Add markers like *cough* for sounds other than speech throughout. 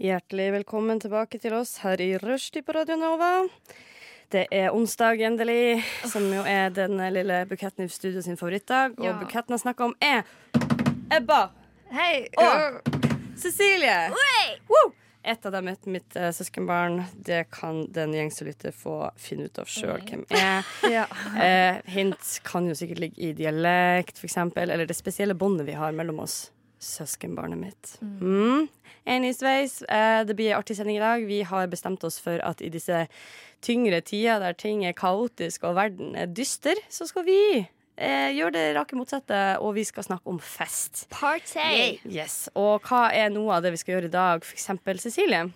Hjertelig velkommen tilbake til oss her i Rushdie på Radio Nova. Det er onsdag, endelig, som jo er den lille Buketten i studio sin favorittdag. Og Ja. Buketten har snakka om er Ebba Hei. og Cecilie. Et av dem er mitt uh, søskenbarn. Det kan den gjengse lytter få finne ut av sjøl hvem er. *laughs* Ja. uh, hint kan jo sikkert ligge i dialekt, eksempel, eller det spesielle båndet vi har mellom oss. Søskenbarnet mitt. Mm. Anyways, eh, det blir en artig sending i dag. Vi har bestemt oss for at i disse tyngre tider der ting er kaotisk og verden er dyster, så skal vi eh, gjøre det rake motsatte, og vi skal snakke om fest. Party. Yes, Og hva er noe av det vi skal gjøre i dag? Eksempel Cecilie.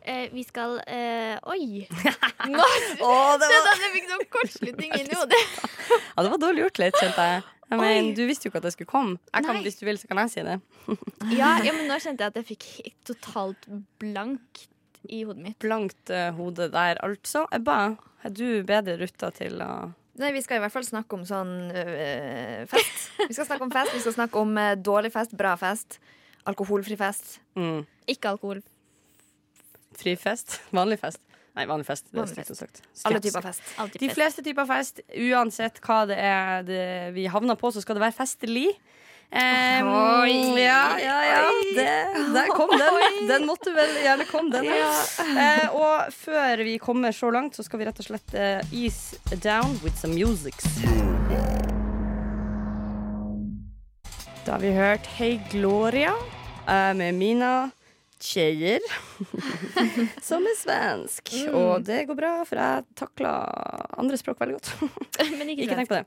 Eh, vi skal eh, Oi! *laughs* Nå oh, det at jeg fikk sånn kortslutning inn i hodet. *laughs* Ja, det var dårlig gjort litt, kjente jeg. Men Oi. du visste jo ikke at jeg skulle komme. Jeg kan, hvis du vil, så kan jeg si det. *laughs* Ja, ja, men nå kjente jeg at jeg fikk totalt blankt i hodet mitt. Blankt uh, hode der, altså. Ebba, er du bedre rutta til å Nei, Vi skal i hvert fall snakke om sånn øh, fest. Vi skal snakke om fest, vi skal snakke om øh, dårlig fest, bra fest, alkoholfri fest. mm, Ikke alkohol. Fri fest? Vanlig fest? Nei, vanlig fest. Vanlig fest. sagt. Alle typer fest. Alltid De fest. fleste typer fest, uansett hva det er det vi havner på, så skal det være festlig. Um, Oi. Ja, ja, ja. Det, der kom den. Den måtte vel gjerne komme, den. Eh, og før vi kommer så langt, så skal vi rett og slett uh, ease down with some music. Da har vi hørt Hey Gloria uh, med Mina Tjejer, *laughs* som er svensk. Og det går bra, for jeg takler andre språk veldig godt. *laughs* Men ikke, Ikke tenk på det.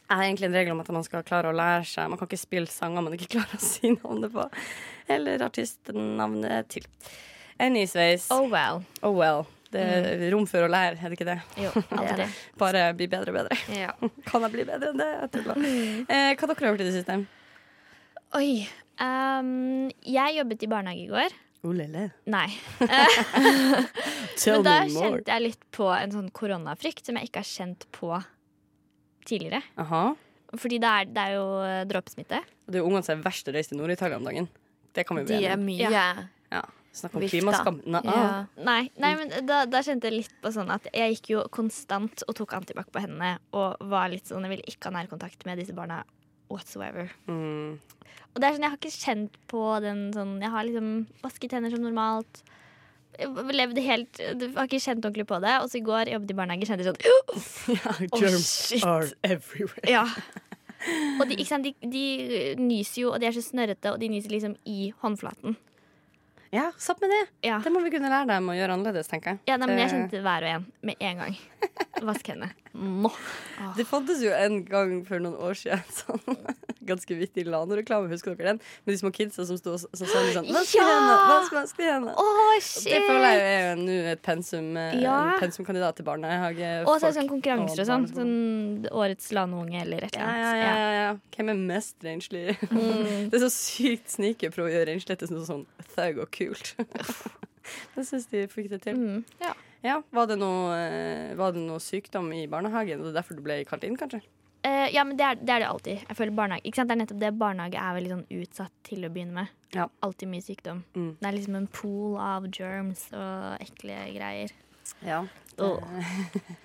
Jeg har egentlig en regel om at man skal klare å lære seg Man kan ikke spille sanger man ikke klarer å si navnet på. Eller artistnavnet til. Anyways. Oh well. Oh well. Det er rom for å lære, er det ikke det? Jo, aldri. Bare bli bedre og bedre. Ja. *laughs* Kan jeg bli bedre enn det? Jeg tuller. Eh, hva dere har gjort i det siste? Oi. Um, jeg jobbet i barnehage i går. Oh, lele. Nei. *laughs* Men da kjente jeg litt på en sånn koronafrykt som jeg ikke har kjent på tidligere. Aha. Fordi det er, det er jo eh, dråpesmitte. Og det er jo ungene som er verst å reise til Nord-Italia om dagen. Det kan vi bli De enige er om. mye Ja. Snakk om klimaskam. Ah. ja. Nei, nei men da, da kjente jeg litt på sånn at jeg gikk jo konstant og tok antibac på hendene og var litt sånn, jeg ville ikke ha nærkontakt med disse barna whatsoever. Mm. Og det er sånn, jeg har ikke kjent på den sånn Jeg har liksom vasket tenner som normalt. Jeg levde helt Jeg har ikke kjent ordentlig på det. Og så i går jobbet i barnehage, kjente sånn *laughs* Ja, germs shit. are everywhere. Ja. *laughs* Og de, sant, de, de nyser jo, og de er så snørrete, og de nyser liksom i håndflaten. Ja, satt med det. Ja, Det må vi kunne lære dem å gjøre annerledes, tenker jeg. ja nei, men jeg kjente hver og en med en gang. *laughs* Vask hendene. Nå. Det fantes jo en gang for noen år siden *laughs* sånn ganske vittig Lano-reklame, husker dere den? Med de små kidsa som sto og så sa de sånn Vask Ja! hendene! Shit! Det føler jeg er jo nå et pensum, eh, Ja. en pensumkandidat til barnehage. Og så er det sånn konkurranser og sånn. Sånn Årets Lanounge eller et eller annet. ja, ja, ja. Hvem er mest renslig? *laughs* Det er så sykt snike prøve å gjøre renslighet til noe sånn thug og kult. *laughs* Jeg syns de fikk det til. Mm. Ja, var det, noe, eh, var det noe sykdom i barnehagen, og det er derfor du ble kalt inn, kanskje? Uh, ja, men det er, det er det alltid. Jeg føler barnehage ikke sant? Det er nettopp det barnehage er veldig sånn utsatt til å begynne med. Ja. Alltid mye sykdom. Mm. Det er liksom en pool av germs og ekle greier. Ja. Oh.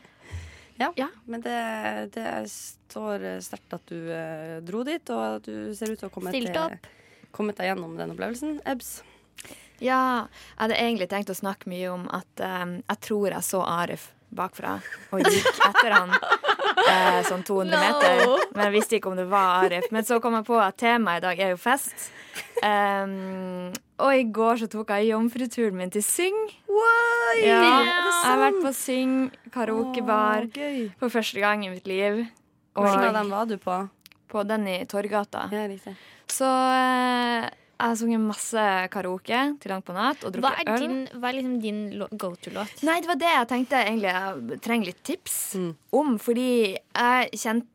*laughs* ja. Ja. Men det, det står sterkt at du eh, dro dit, og at du ser ut til å ha kommet, kommet deg gjennom den opplevelsen. Ebs. Ja, jeg hadde egentlig tenkt å snakke mye om at um, jeg tror jeg så Arif bakfra og gikk etter han *laughs* eh, sånn 200 meter. Men jeg visste ikke om det var Arif. Men så kom jeg på at temaet i dag er jo fest. Um, og i går så tok jeg jomfruturen min til Syng. Ja, jeg har vært på Syng karaokebar oh, for første gang i mitt liv. Hvilken av dem var du på? på den i Torgata. Ja. Så eh, Jeg har sunget masse karaoke til langt på natt og Hva drukket er, øl. din, hva er liksom din go-to-låt? Nei, det var det jeg tenkte egentlig jeg trenger litt tips Mm. om. Fordi jeg kjente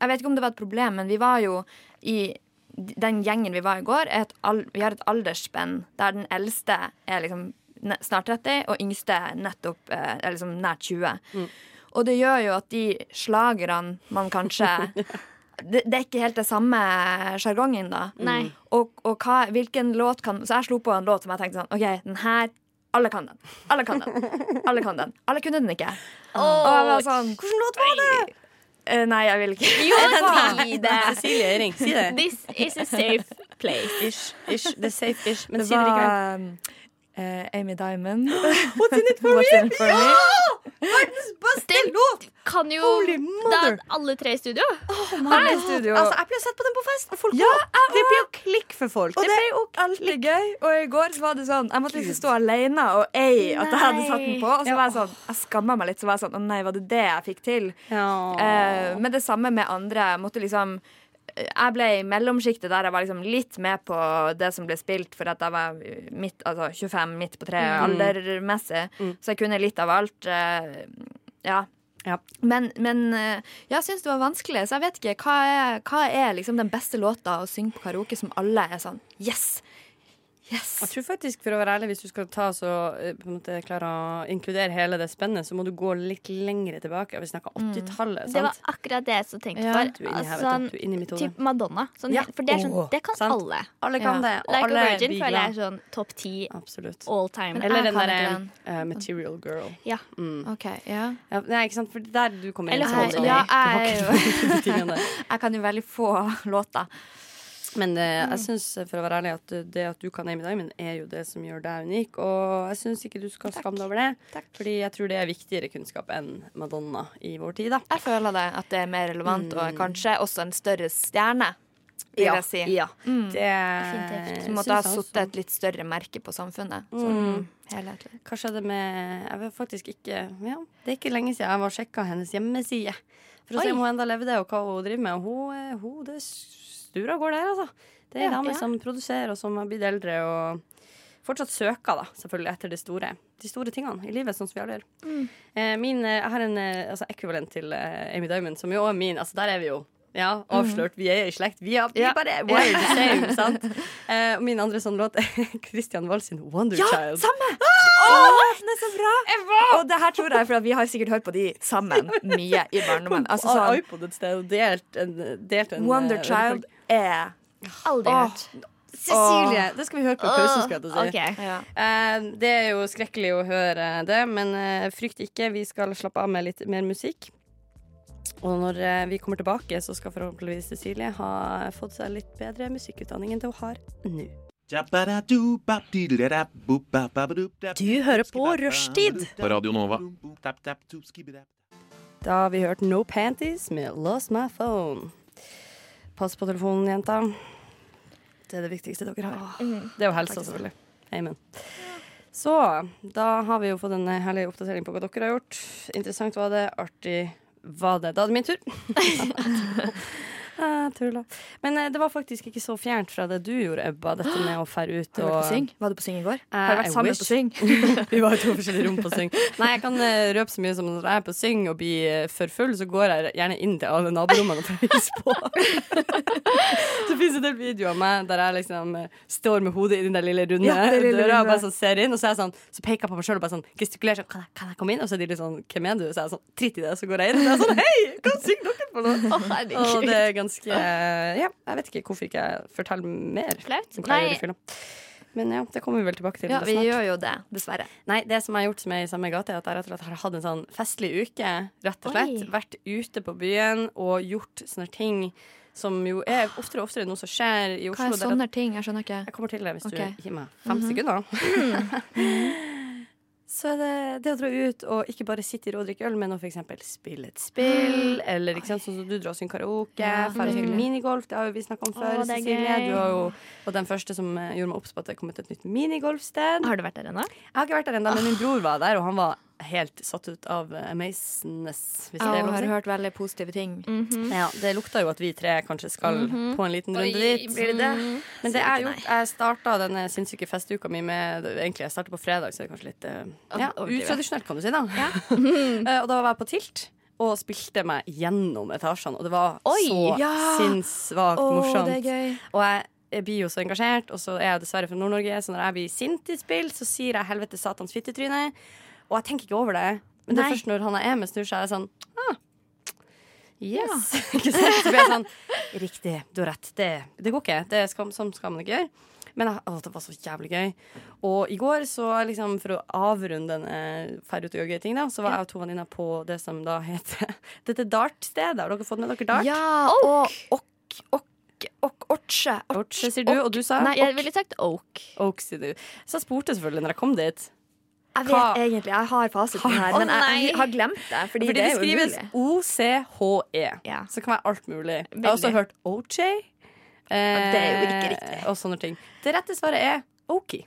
Jeg vet ikke om det var et problem, men vi var jo i Den gjengen vi var i går, et al vi har et aldersspenn der den eldste er liksom snart 30, og yngste nettopp eh, er liksom nært 20. Mm. Og det gjør jo at de slagerne man kanskje *laughs* det, det er ikke helt det samme sjargongen, da. Nei. Og, og hva, hvilken låt kan Så jeg slo på en låt som jeg tenkte sånn OK, den her Alle kan den. Alle kan den. Alle kan den. Alle kunne den ikke. og jeg var sånn Hvilken låt var det? Uh, nei, jeg vil ikke. Jo, *laughs* si det! Cecilie Eiring, si det. This is a safe place. Ish, ish, er safe ish. Men Det si det likevel. var um, eh, Amy Diamond. What's in it for me? Den kan jo Holy da, alle tre i studio. Alle i studio. Altså, jeg pleier å sette på den på fest, og folk Ja, går. Det blir jo klikk for folk. Og det er jo alltid gøy. Og i går så var det sånn Jeg måtte liksom stå alene og ei at jeg hadde satt den på. Og så var jeg sånn Jeg skamma meg litt. Så var jeg sånn Å nei, var det det jeg fikk til? Ja. Eh, men det samme med andre. Jeg måtte liksom jeg ble i mellomsjiktet der jeg var liksom litt med på det som ble spilt, for at jeg var midt, altså 25, midt på treet aldermessig. Så jeg kunne litt av alt. eh, ja. Ja. Men, men eh, jeg syns det var vanskelig, så jeg vet ikke. Hva er, hva er liksom den beste låta å synge på karaoke som alle er sånn Yes! Yes! Jeg tror faktisk, for å være ærlig, hvis du skal ta så, eh, på en måte klare å inkludere hele det spennet, så må du gå litt lengre tilbake. Vi snakker 80-tallet, Det var akkurat det jeg så tenkte Ja, for. Altså, typ Madonna. Sånn, Ja. For det, er sånn, det kan sant. alle. Alle kan Ja. det. Og Like alle Virgin føler jeg er sånn topp ti all time. Men Eller jeg den derre uh, eh, Material Girl. Ja. Mm. OK, yeah. Ja, nei, ikke sant? For der du kommer inn. Eller må. Ja, jeg-. *laughs* Jeg kan jo veldig få *laughs* låter. Men det, jeg syns, for å være ærlig, at det at du kan Amy Diamond, er jo det som gjør deg unik. Og jeg syns ikke du skal skamme deg over det. Fordi jeg tror det er viktigere kunnskap enn Madonna i vår tid, da. Jeg føler det, at det er mer relevant, og kanskje også en større stjerne. Vil jeg si. Ja. Det Definitivt. Som måtte ha satt et litt større merke på samfunnet. Sånn helhetlig. Hva skjedde med Jeg vet faktisk ikke ja, Det er ikke lenge siden jeg var sjekka hennes hjemmeside. For å se om hun enda levde, og hva hun driver med. Og hun, hun det stura går der, altså. Det er Ja, dame ja. som produserer, og som har blitt eldre, og fortsatt søker, da, selvfølgelig, etter de store. De store tingene i livet, sånn som vi alle gjør. Eh, min, eh, jeg har en eh, altså, ekvivalent til eh, Amy Diamond, som jo er min. Altså, der er vi jo. Ja, avslørt. Vi er i slekt. Vi er, vi Ja. bare wired the same, *laughs* sant? Eh, min andre sånn låt er *laughs* Christian Walls sin Wonder Ja, Child. samme! Å, den er så bra! Og det her tror jeg, for vi har sikkert hørt på de sammen *laughs* mye i barndommen. Altså, sånn, iPod et sted og delt en, delt en Wonder Child er Aldri hørt. Cecilie! Det skal vi høre på pausen, skal jeg si. okay. ja. Eh, det er jo skrekkelig å høre det, men eh, frykt ikke. Vi skal slappe av med litt mer musikk. Og når eh, vi kommer tilbake, så skal forhåpentligvis Cecilie ha fått seg litt bedre musikkutdanning enn det hun har nå. Du hører på Rushtid På Radio Nova. Da har vi hørt No Panties med Lost My Phone. Pass på telefonen, jenta. Det er det viktigste dere har. Det er jo helsa, selvfølgelig. Amen. Så da har vi jo fått en herlig oppdatering på hva dere har gjort. Interessant var det. Artig var det. Da er det min tur. *laughs* Tuller. Men eh, det var faktisk ikke så fjernt fra det du gjorde, Ebba, dette med å fære ut Har du vært på Syng? Var du på Syng i går? Har du I vært sammen wish. på Syng? *laughs* Vi var i to forskjellige rom på Syng. Nei, jeg kan eh, røpe så mye som når jeg er på Syng og blir eh, for full, så går jeg gjerne inn til alle naborommene for å hilse på. *laughs* så fins det en video av meg der jeg liksom eh, står med hodet i den der lille runde Ja, lille døra og bare sånn ser inn, og så, er sånn, så peker jeg på meg sjøl og bare sånn gestikulerer sånn kan jeg, kan jeg komme inn? Og så er de litt sånn Hvem er du? Så er jeg sånn Tritt i det, så går jeg inn. Og så er jeg sånn Hei, hva synger dere for noe? Oh, det er ganske Ja, jeg vet ikke hvorfor ikke jeg forteller mer. Flaut? Nei. Men ja, det kommer vi vel tilbake til Ja, vi snart. gjør jo det, dessverre. Nei, det som jeg har gjort som er i samme gate, er at jeg rett og slett har hatt en sånn festlig uke. Rett og slett. Oi. Vært ute på byen og gjort sånne ting som jo er oftere og oftere noe som skjer i Oslo. Hva er sånne ting? Jeg skjønner ikke. Jeg kommer til det hvis okay. du gir meg fem sekunder. *laughs* Så er det det å dra ut og ikke bare sitte i ro og drikke øl, men å eksempel spille et spill, *gasps* eller ikke sant, sånn som du drar og synger karaoke, Ja, spille minigolf, det har jo vi snakka om før, Å, er Cecilie. Du var jo og den første som eh, gjorde meg obs på at det er kommet et nytt minigolfsted. Har du vært der ennå? Jeg har ikke vært der ennå, men min bror var der, og han var helt satt ut av amazeness amazingness, hvis det Jeg er lov å har hørt veldig positive ting. Ja, det lukter jo at vi tre kanskje skal på en liten runde dit. blir det det? Men det er gjort. Jeg starta denne sinnssyke festuka mi med Egentlig jeg starta på fredag, så det er kanskje litt eh, ja, utradisjonelt, kan du si. da ja. *laughs* Og da var jeg på Tilt og spilte meg gjennom etasjene, og det var Oi, så ja. sinnssvakt Å, morsomt. det er gøy. Og jeg, jeg blir jo så engasjert, og så er jeg dessverre fra Nord-Norge, så når jeg blir sint i spill, så sier jeg 'helvete satans fittetryne', og jeg tenker ikke over det. Men det er først når han er med, snur seg, er jeg sånn ah, Yes. *laughs* sant? Så blir jeg sånn Riktig, du har rett. Det, det går ikke. Det skal, sånn skal man ikke gjøre. Men å, det var så jævlig gøy. Og i går, så liksom for å avrunde denne ferd ut og gjøre gøye ting, da, så var jeg og to venninner på det som da heter *laughs* Dette Dart-stedet. Har dere fått med dere Dart? Ja, og ok, ok, ok. Orche, sier du, og du sa Nei, Jeg ville sagt Oak. Oak, sier du. Så jeg spurte selvfølgelig når jeg kom dit. Jeg Hva- vet egentlig, jeg har fasiten her, men jeg, jeg har glemt det. Fordi, Fordi det det skrives OCHE. Ja. Så det kan være alt mulig. Jeg har også hørt OJ. Eh, det er jo ikke riktig. Og sånne ting. Det rette svaret er Oki.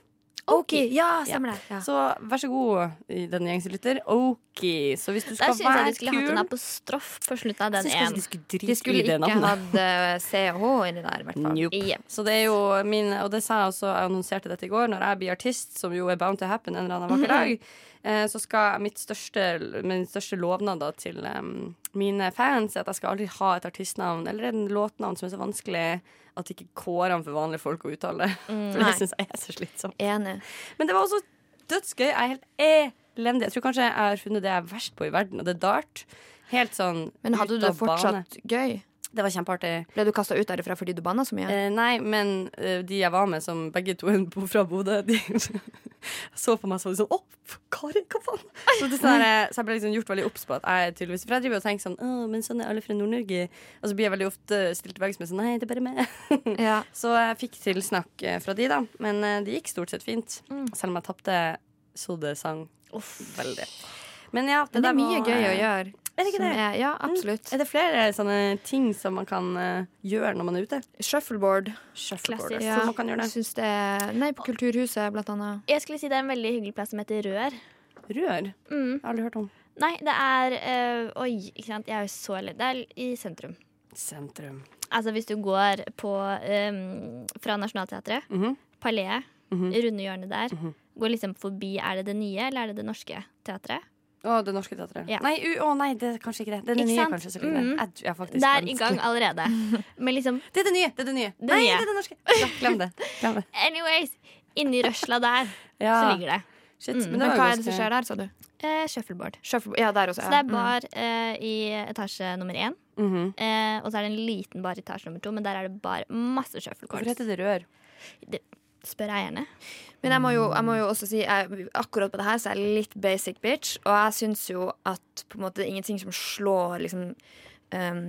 Ok, ja, stemmer det. Ja. Så vær så god, i den gjengse lytter. Oki. Så hvis du skal være Der skal syns jeg du skulle hatt kul en apostrof på slutten av den ene. de skulle De skulle ikke hatt eh, C og H der, i hvert fall. Nope. Yep. Så det er jo min Og det sa jeg også, jeg annonserte dette i går, når jeg blir artist, som jo er bound to happen en eller annen vakker dag, eh, så skal mitt største, min største lovnad da til um, mine fans er at jeg skal aldri ha et artistnavn eller en låtnavn som er så vanskelig at ikke kårene for vanlige folk å uttale. *laughs* For det syns jeg er så slitsomt. Enig. Men det var også dødsgøy. Jeg er helt elendig. Jeg tror kanskje jeg har funnet det jeg er verst på i verden, og det er dart. Helt sånn Men hadde du det fortsatt bane. fortsatt gøy? Det var kjempeartig. Ble du kasta ut derifra fordi du banna så mye? Eh, nei, men eh, de jeg var med, som begge to *laughs* er fra Bodø, de *laughs* så på meg så sånn Å, Kari, hva faen? Så, det, er sånn så jeg ble liksom gjort veldig obs på at jeg tydeligvis For jeg driver og tenker sånn Å, men sånn er alle fra Nord-Norge. Og så blir jeg veldig ofte stilt tilbake som sånn Nei, det er bare meg. *laughs* Ja. Så jeg fikk tilsnakk eh, fra de, da. Men eh, det gikk stort sett fint. Selv om jeg tapte så det sang veldig. Men ja, det, Men det er mye var, gøy å eh, gjøre. Er det ikke det? Er, ja, absolutt. Er det flere sånne ting som man kan uh, gjøre når man er ute? Shuffleboard. Shuffleboard. Ja. man kan gjøre det. Syns det Nei, på Kulturhuset, blant annet. Jeg skulle si det er en veldig hyggelig plass som heter Rør. Rør? Mm. Jeg har aldri hørt om. Nei, det er eh, Oi, ikke sant. Jeg er jo så ledd. Det er i sentrum. Sentrum. Altså hvis du går på eh, fra Nationaltheatret, mm -hmm. Paleet, mm -hmm. runde hjørnet der, Mhm. går liksom forbi Er det det nye, eller er det det norske teatret? Å, Det Norske Teatret. Ja. Nei, u, å, nei, det er kanskje ikke det. Det er det Ikke nye, sant? kanskje. Så lenge. Mhm. Jeg, jeg er faktisk Det er i vanskelig. gang allerede. *laughs* Men liksom Det er det nye! Det er det nye. Det nei, nye. det er det norske. Ja, glem det. Glem det. *laughs* Anyways, inni røsla der *laughs* Ja, så ligger det. shit. Mm. Men Men det var hva er det som ganske- skjer der, sa du? Eh, shuffleboard. Shuffleboard. Ja, der også. Så Ja. det er bar eh, i etasje nummer én. Mhm. Eh, og så er det en liten bar i etasje nummer to, men der er det bare masse Hvorfor shuffleboards. heter det rør? Spør eierne. Men jeg må, jo, jeg må jo også si jeg, akkurat på det her så er jeg litt basic bitch. Og jeg syns jo at på en måte, det er ingenting som slår liksom um,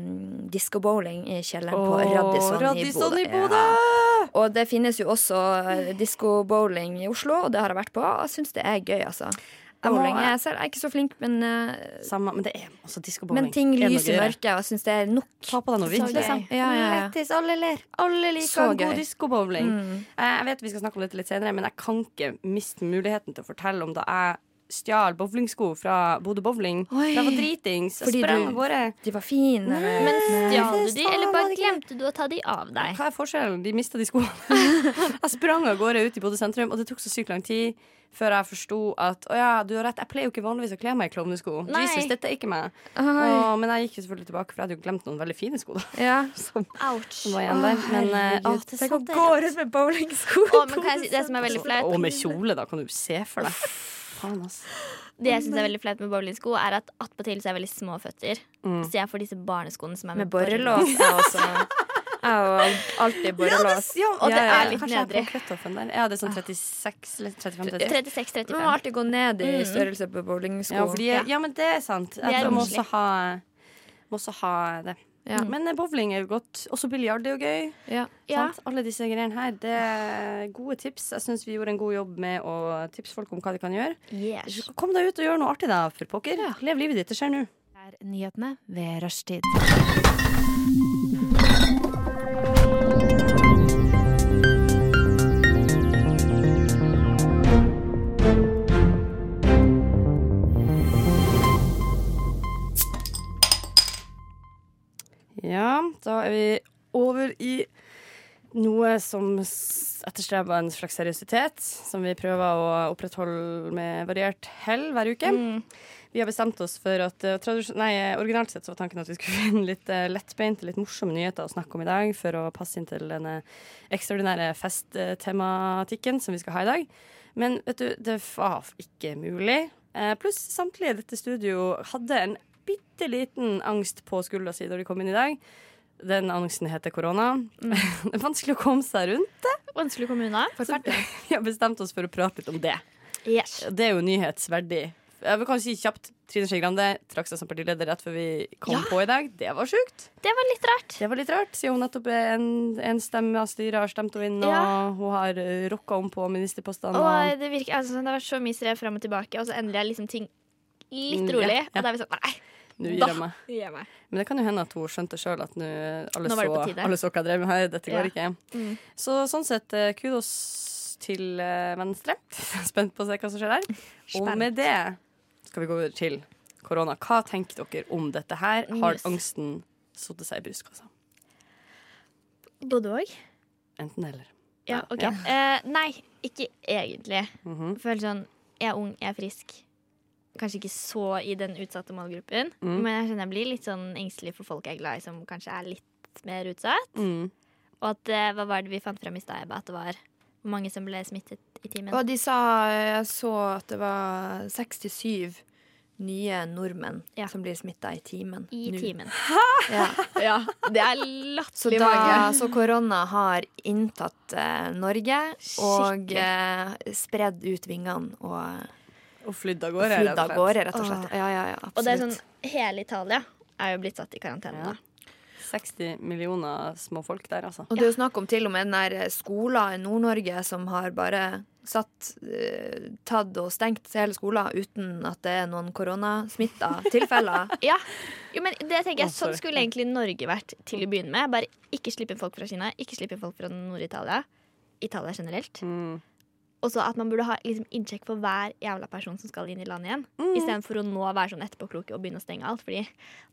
disco bowling i kjelleren på Radisson, Radisson i Bodø! Ja. Og det finnes jo også uh, disco bowling i Oslo, og det har jeg vært på. Og jeg syns det er gøy, altså. Bowling jeg, selv, er ikke så flink, men, uh, Samme, men det er også diskobowling. men ting Er lyser i mørket, og jeg syns det er nok. Ta på deg noe liksom. Ja, ja, ja. Lættis, alle ler. Alle liker en god diskobowling. Mm. Eh, Jeg vet vi skal snakke om dette litt senere, men jeg kan ikke miste muligheten til å fortelle om da jeg stjal bowlingsko fra Bodø Bowling. Oi. Var dritings. Fordi sprang du- av gårde. De var fine. Nei, Men stjal du de, eller bare glemte du å ta de av deg? Hva er forskjellen? De mista de skoene. *laughs* jeg sprang av gårde ut i Bodø sentrum, og det tok så sykt lang tid før jeg forsto at å ja, du har rett, jeg pleier jo ikke vanligvis å kle meg i klovnesko. Jesus, dette er ikke meg. Å, men jeg gikk jo selvfølgelig tilbake, for jeg hadde jo glemt noen veldig fine sko. da *laughs* Ja. *laughs* Som, Ouch. som var igjen der. Men eh, å, er Tenk å gå rundt med bowlingsko. Men si, det som er veldig flaut Og med kjole, da, kan du se for deg. Faen, ass. Det jeg synes er veldig flaut med bowlingsko, er at attpåtil så er jeg veldig små føtter. Mm. Så jeg får disse barneskoene som er Med borrelås, jeg også. *laughs* Jeg har alltid borrelås. Ja, Og det er litt Kanskje jeg er på cutoffen der. Ja, det er sånn 36 eller 35 36-35. Man må alltid gå ned i Mm. størrelse på bowlingsko. Ja, ja, men det er sant. Jeg må også ha, må også ha det. Ja. Men eh, bowling er jo godt. Også biljard er jo gøy. Ja. Ja. Alle disse greiene her. Det er gode tips. Jeg syns vi gjorde en god jobb med å tipse folk om hva de kan gjøre. Yes. Kom deg ut og gjør noe artig, da, for pokker. Lev livet ditt. Det skjer nå. er nyhetene ved rushtid. Ja, da er vi over i noe som etterstreber en slags seriøsitet, som vi prøver å opprettholde med variert hell hver uke. Vi har bestemt oss for at eh, nei, originalt sett så var tanken at vi skulle *laughs* finne litt uh, lettbeinte, litt morsomme nyheter å snakke om i dag, for å passe inn til denne ekstraordinære festtematikken som vi skal ha i dag. Men vet du, det var ikke mulig. Eh, pluss samtlige i dette studio hadde en bitte liten angst på skuldra si da de kom inn i dag. Den angsten heter korona. *laughs* det er vanskelig å komme seg rundt. det. Vanskelig å komme unna. *laughs* Vi har bestemt oss for å prate litt om det. Yes. Det er jo nyhetsverdig. Jeg vil kanskje si kjapt Trine Skei Grande trakk seg som partileder rett før vi kom Ja. på i dag. Det var sjukt. Det var litt rart. Det var litt rart, siden hun nettopp er en, en stemme av styret har stemt henne inn, og hun har uh, rocka om på ministerpostene. Og det, virker, altså, det vært så mye strev fram og tilbake, og så endelig er liksom ting litt Mm, rolig. ja, ja. Og da er vi sånn Nei, Nå gir jeg meg. gir jeg meg. Men det kan jo hende at hun skjønte sjøl at nå alle, Nå så, alle så hva jeg drev med her. Dette går ikke. Mm. Så sånn sett, eh, kudos til eh, Venstre. *laughs* Spent på å se hva som skjer der. Og med det skal vi gå over til korona. Hva tenker dere om dette her? Har angsten satt seg i brystkassa? Både òg? Enten eller. Ja, OK. Ja. Uh, nei, ikke egentlig. Mhm. Føler sånn Jeg er ung, jeg er frisk. Kanskje ikke så i den utsatte målgruppen, Mm. men jeg kjenner jeg blir litt sånn engstelig for folk jeg er glad i som kanskje er litt mer utsatt. Mm. Og at eh, hva var det vi fant frem i stad, At det var mange som ble smittet i timen. Og de sa Jeg så at det var 67 nye nordmenn Ja. som blir smitta i timen. I nu. timen. *laughs* Ja. Ja, det er Så, latterlig mange. så korona har inntatt eh, Norge og Skikkelig. eh, spredd ut vingene og Og flydd av gårde. rett og slett. rett og slett. Ja, ja, ja, Og det er sånn Hele Italia er jo blitt satt i karantene Ja. 60 millioner små folk der, altså. Og det er jo snakk om til og med den der skolen i Nord-Norge som har bare satt, uh, tatt og stengt hele skolen uten at det er noen koronasmitta tilfeller. *laughs* Ja, jo, men det tenker jeg Sånn skulle egentlig Norge vært til å begynne med. Bare ikke slippe inn folk fra Kina, ikke slippe inn folk fra Nord-Italia. Italia generelt. Mm. Og så at man burde ha liksom, innsjekk for hver jævla person som skal inn i landet igjen. Istedenfor å nå være sånn etterpåkloke og begynne å stenge alt, Fordi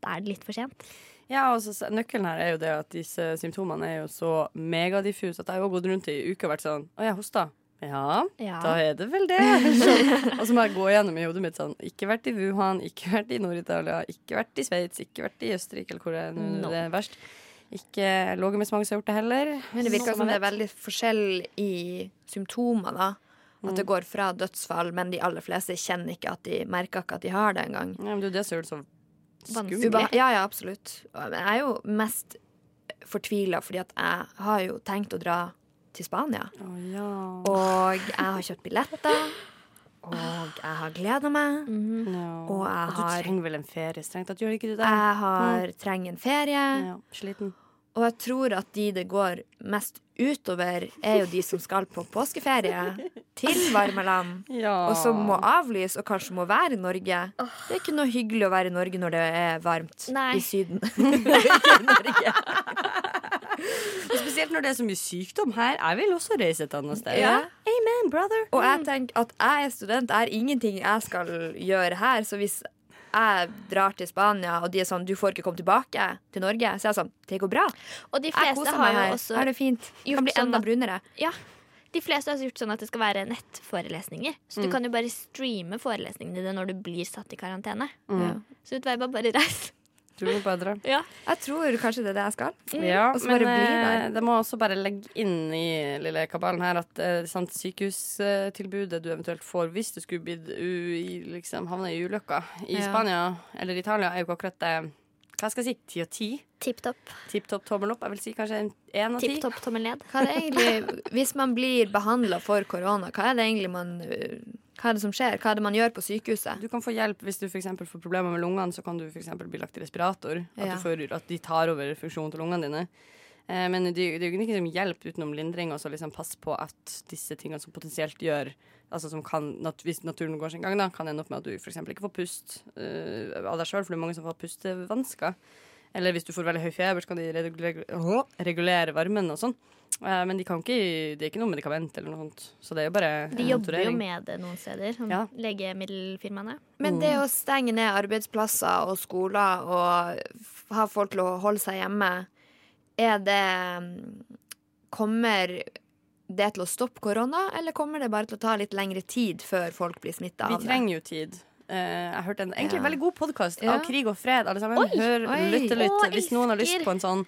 da er det litt for sent. Ja, og så Nøkkelen her er jo det at disse symptomene er jo så megadiffuse at jeg har gått rundt i uka og vært sånn Å, jeg hosta. Ja, Ja. da er det vel det. *laughs* Sånn. Og så må jeg gå gjennom i hodet mitt sånn Ikke vært i Wuhan, ikke vært i Nord-Italia, ikke vært i Sveits, ikke vært i Østerrike, eller hvor det, er No. det er verst. Ikke ligget med så mange som har gjort det heller. Men det virker Som det er veldig forskjell i symptomer, da. At det går fra dødsfall, men de aller fleste kjenner ikke at de merker ikke at de har det engang. Ja, men det er jo det som gjør det så skummelt. Ja, ja, absolutt. Jeg er jo mest fortvila fordi at jeg har jo tenkt å dra til Spania. Oh, ja. Og jeg har kjøpt billetter. Og jeg har gleda meg. ja. Og jeg du har- trenger vel en ferie strengt tatt, gjør ikke du det? Jeg har trenger en ferie. Ja, sliten. Og jeg tror at de det går mest utover, er jo de som skal på påskeferie *laughs* til varme land. Ja. Og som må avlyse, og kanskje må være i Norge. Det er ikke noe hyggelig å være i Norge når det er varmt Nei. *laughs* *laughs* i Syden. Og Spesielt når det er så mye sykdom her. Jeg vil også reise et annet sted. Ja. Amen, brother. Og jeg tenker at jeg er student, det er ingenting jeg skal gjøre her. Så hvis jeg drar til Spania, og de er sånn 'du får ikke komme tilbake til Norge', så er jeg sånn 'det går bra'. Og de Jeg fleste koser har meg her. også Her er det fint. Kan bli sånn enda brunere. Ja. De fleste har gjort sånn at det skal være nettforelesninger. Så du kan jo bare streame forelesningene dine når du blir satt i karantene. Ja. Så utvei bare, bare reis. Du må bare. Ja. Jeg tror kanskje det er det jeg skal. Ja, men eh, det må også bare legge inn i lille kabalen her at eh, sant, sykehustilbudet du eventuelt får hvis du skulle blitt u, liksom, havne i ulykka i Ja. Spania eller Italia, er jo ikke akkurat det Hva skal jeg si? Ti og ti? Tipp topp. Tipp topp tommel opp? Jeg vil si kanskje en én av ti. Tipp topp tommel ned. Hva er det egentlig, hvis man blir behandla for korona, hva er det egentlig man øh, Hva er det som skjer? Hva er det man gjør på sykehuset? Du kan få hjelp hvis du for får problemer med lungene. Så kan du for bli lagt i respirator. At, Ja. du får, at de tar over funksjonen til lungene dine. Eh, men det, det er jo ikke som hjelp utenom lindring. Og så liksom passe på at disse tingene som potensielt gjør Altså som kan, nat hvis naturen går sin gang, da, kan ende opp med at du eksempel ikke får pust eh, av deg sjøl, for det er mange som får pustevansker. Eller hvis du får veldig høy feber, så kan de regulere varmen og sånn. Eh, men de kan ikke, det er ikke noe medikament eller noe sånt. Så det er jo bare De jobber jo med det noen steder. Sånn Ja. Legemiddelfirmaene. Men det å stenge ned arbeidsplasser og skoler og ha folk til å holde seg hjemme, er det mm, Kommer det til å stoppe korona, eller kommer det bare til å ta litt lengre tid før folk blir smitta av det? Vi trenger jo tid. Uh, jeg hørte en egentlig Ja. veldig god podkast Ja. av Krig og fred. Alle sammen. Oi, Hør, oi. lytte lytte. Å, hvis noen har lyst på en sånn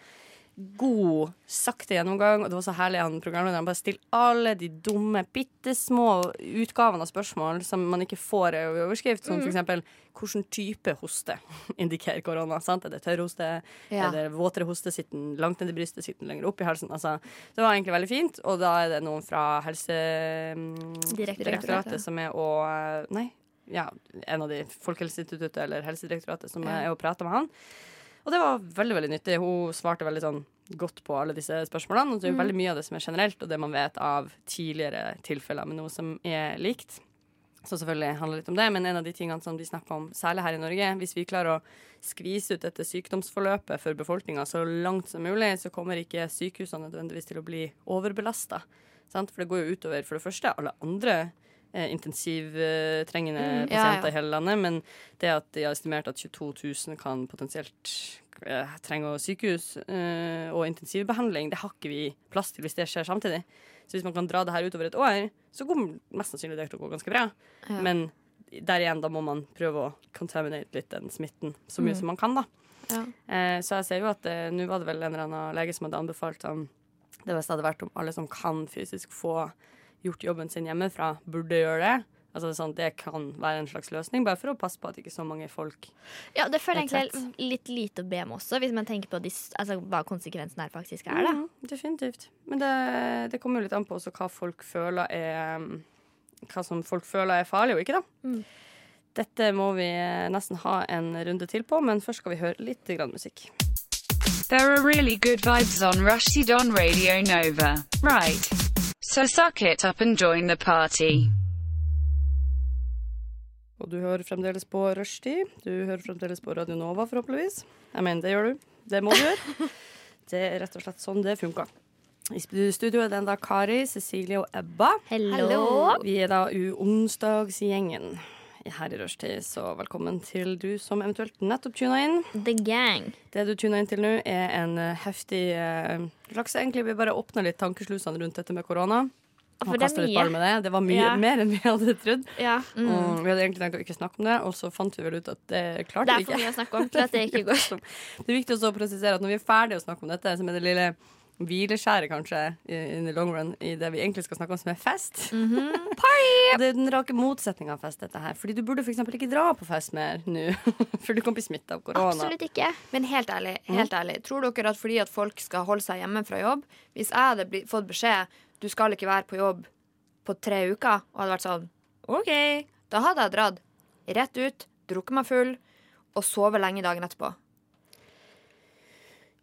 god, sakte gjennomgang. Og det var så herlig han programlederen bare stiller alle de dumme, bitte små utgavene av spørsmål som man ikke får i overskrift, som Mm. eksempel hvilken type hoste indikerer korona. Sant? Er det tørr hoste? Ja. Er det våtere hoste? Sitter den langt ned i brystet? Sitter den lenger opp i halsen? Altså, det var egentlig veldig fint. Og da er det noen fra Helsedirektoratet som er å Nei, ja, en av de Folkehelseinstituttet eller Helsedirektoratet som er og prater med han. Og det var veldig veldig nyttig. Hun svarte veldig sånn godt på alle disse spørsmålene. Og det er mm. veldig mye av det som er generelt, og det man vet av tidligere tilfeller med noe som er likt. Så selvfølgelig handler det litt om det, men en av de tingene som de snakker om, særlig her i Norge, hvis vi klarer å skvise ut dette sykdomsforløpet for befolkninga så langt som mulig, så kommer ikke sykehusene nødvendigvis til å bli overbelasta. For det går jo utover for det første alle andre intensivtrengende Mm, pasienter ja. i hele landet. Men det at de har estimert at 22 000 kan potensielt eh, trenge sykehus eh, og intensivbehandling, det har ikke vi plass til hvis det skjer samtidig. Så hvis man kan dra det her utover et år, så går mest sannsynlig det til å gå ganske bra. Ja. Men der igjen, da må man prøve å contaminate litt den smitten så mye Mm. som man kan, da. Ja. Eh, så jeg ser jo at eh, nå var det vel en eller annen lege som hadde anbefalt om det beste hadde vært om alle som kan fysisk få gjort jobben sin hjemmefra, burde gjøre det. Altså sånn, Det kan være en slags løsning, bare for å passe på at ikke så mange folk Ja, det føler jeg egentlig litt lite å be om også, hvis man tenker på de, altså, hva konsekvensen her faktisk er. Da. Mhm, definitivt. Men det, det kommer jo litt an på også hva folk føler er Hva som folk føler er farlig og ikke, da. Mm. Dette må vi eh, nesten ha en runde til på, men først skal vi høre litt grann musikk. There are really good vibes on Rushdie on Radio Nova. Right. So suck it up and join the party. Og du hører fremdeles på Rushtid. Du hører fremdeles på Radio Nova, forhåpentligvis. Jeg mener, det gjør du. Det må du gjøre. *laughs* Det er rett og slett sånn det funka. I studio er det enda Kari, Cecilie og Ebba. Hello. Vi er da u-onsdagsgjengen her i Rushtid, så velkommen til du som eventuelt nettopp tuna inn. The Gang. Det du tuna inn til nå, er en eh, heftig uh, slags Egentlig vi bare åpner litt tankeslusene rundt dette med korona. Og det litt ball med det. Det var mye Ja. mer enn vi hadde trodd. Ja. Mm. Og vi hadde egentlig tenkt å ikke snakke om det, og så fant vi vel ut at det klarte ikke Det er for mye å snakke om til at det *laughs* ikke går. Det er viktig å presisere at når vi er ferdige å snakke om dette, som er det lille hvileskjæret kanskje in the long run i det vi egentlig skal snakke om, som er fest. Mhm. *laughs* Og det er den rake motsetninga av fest, dette her. Fordi du burde f.eks. ikke dra på fest mer nå, *laughs* for du kan bli smitta av korona. Absolutt ikke. Men helt ærlig, Mm. helt ærlig, tror dere at fordi at folk skal holde seg hjemme fra jobb Hvis jeg hadde fått beskjed du skal ikke være på jobb på tre uker, og hadde vært sånn OK, da hadde jeg dratt rett ut, drukket meg full og sovet lenge dagen etterpå.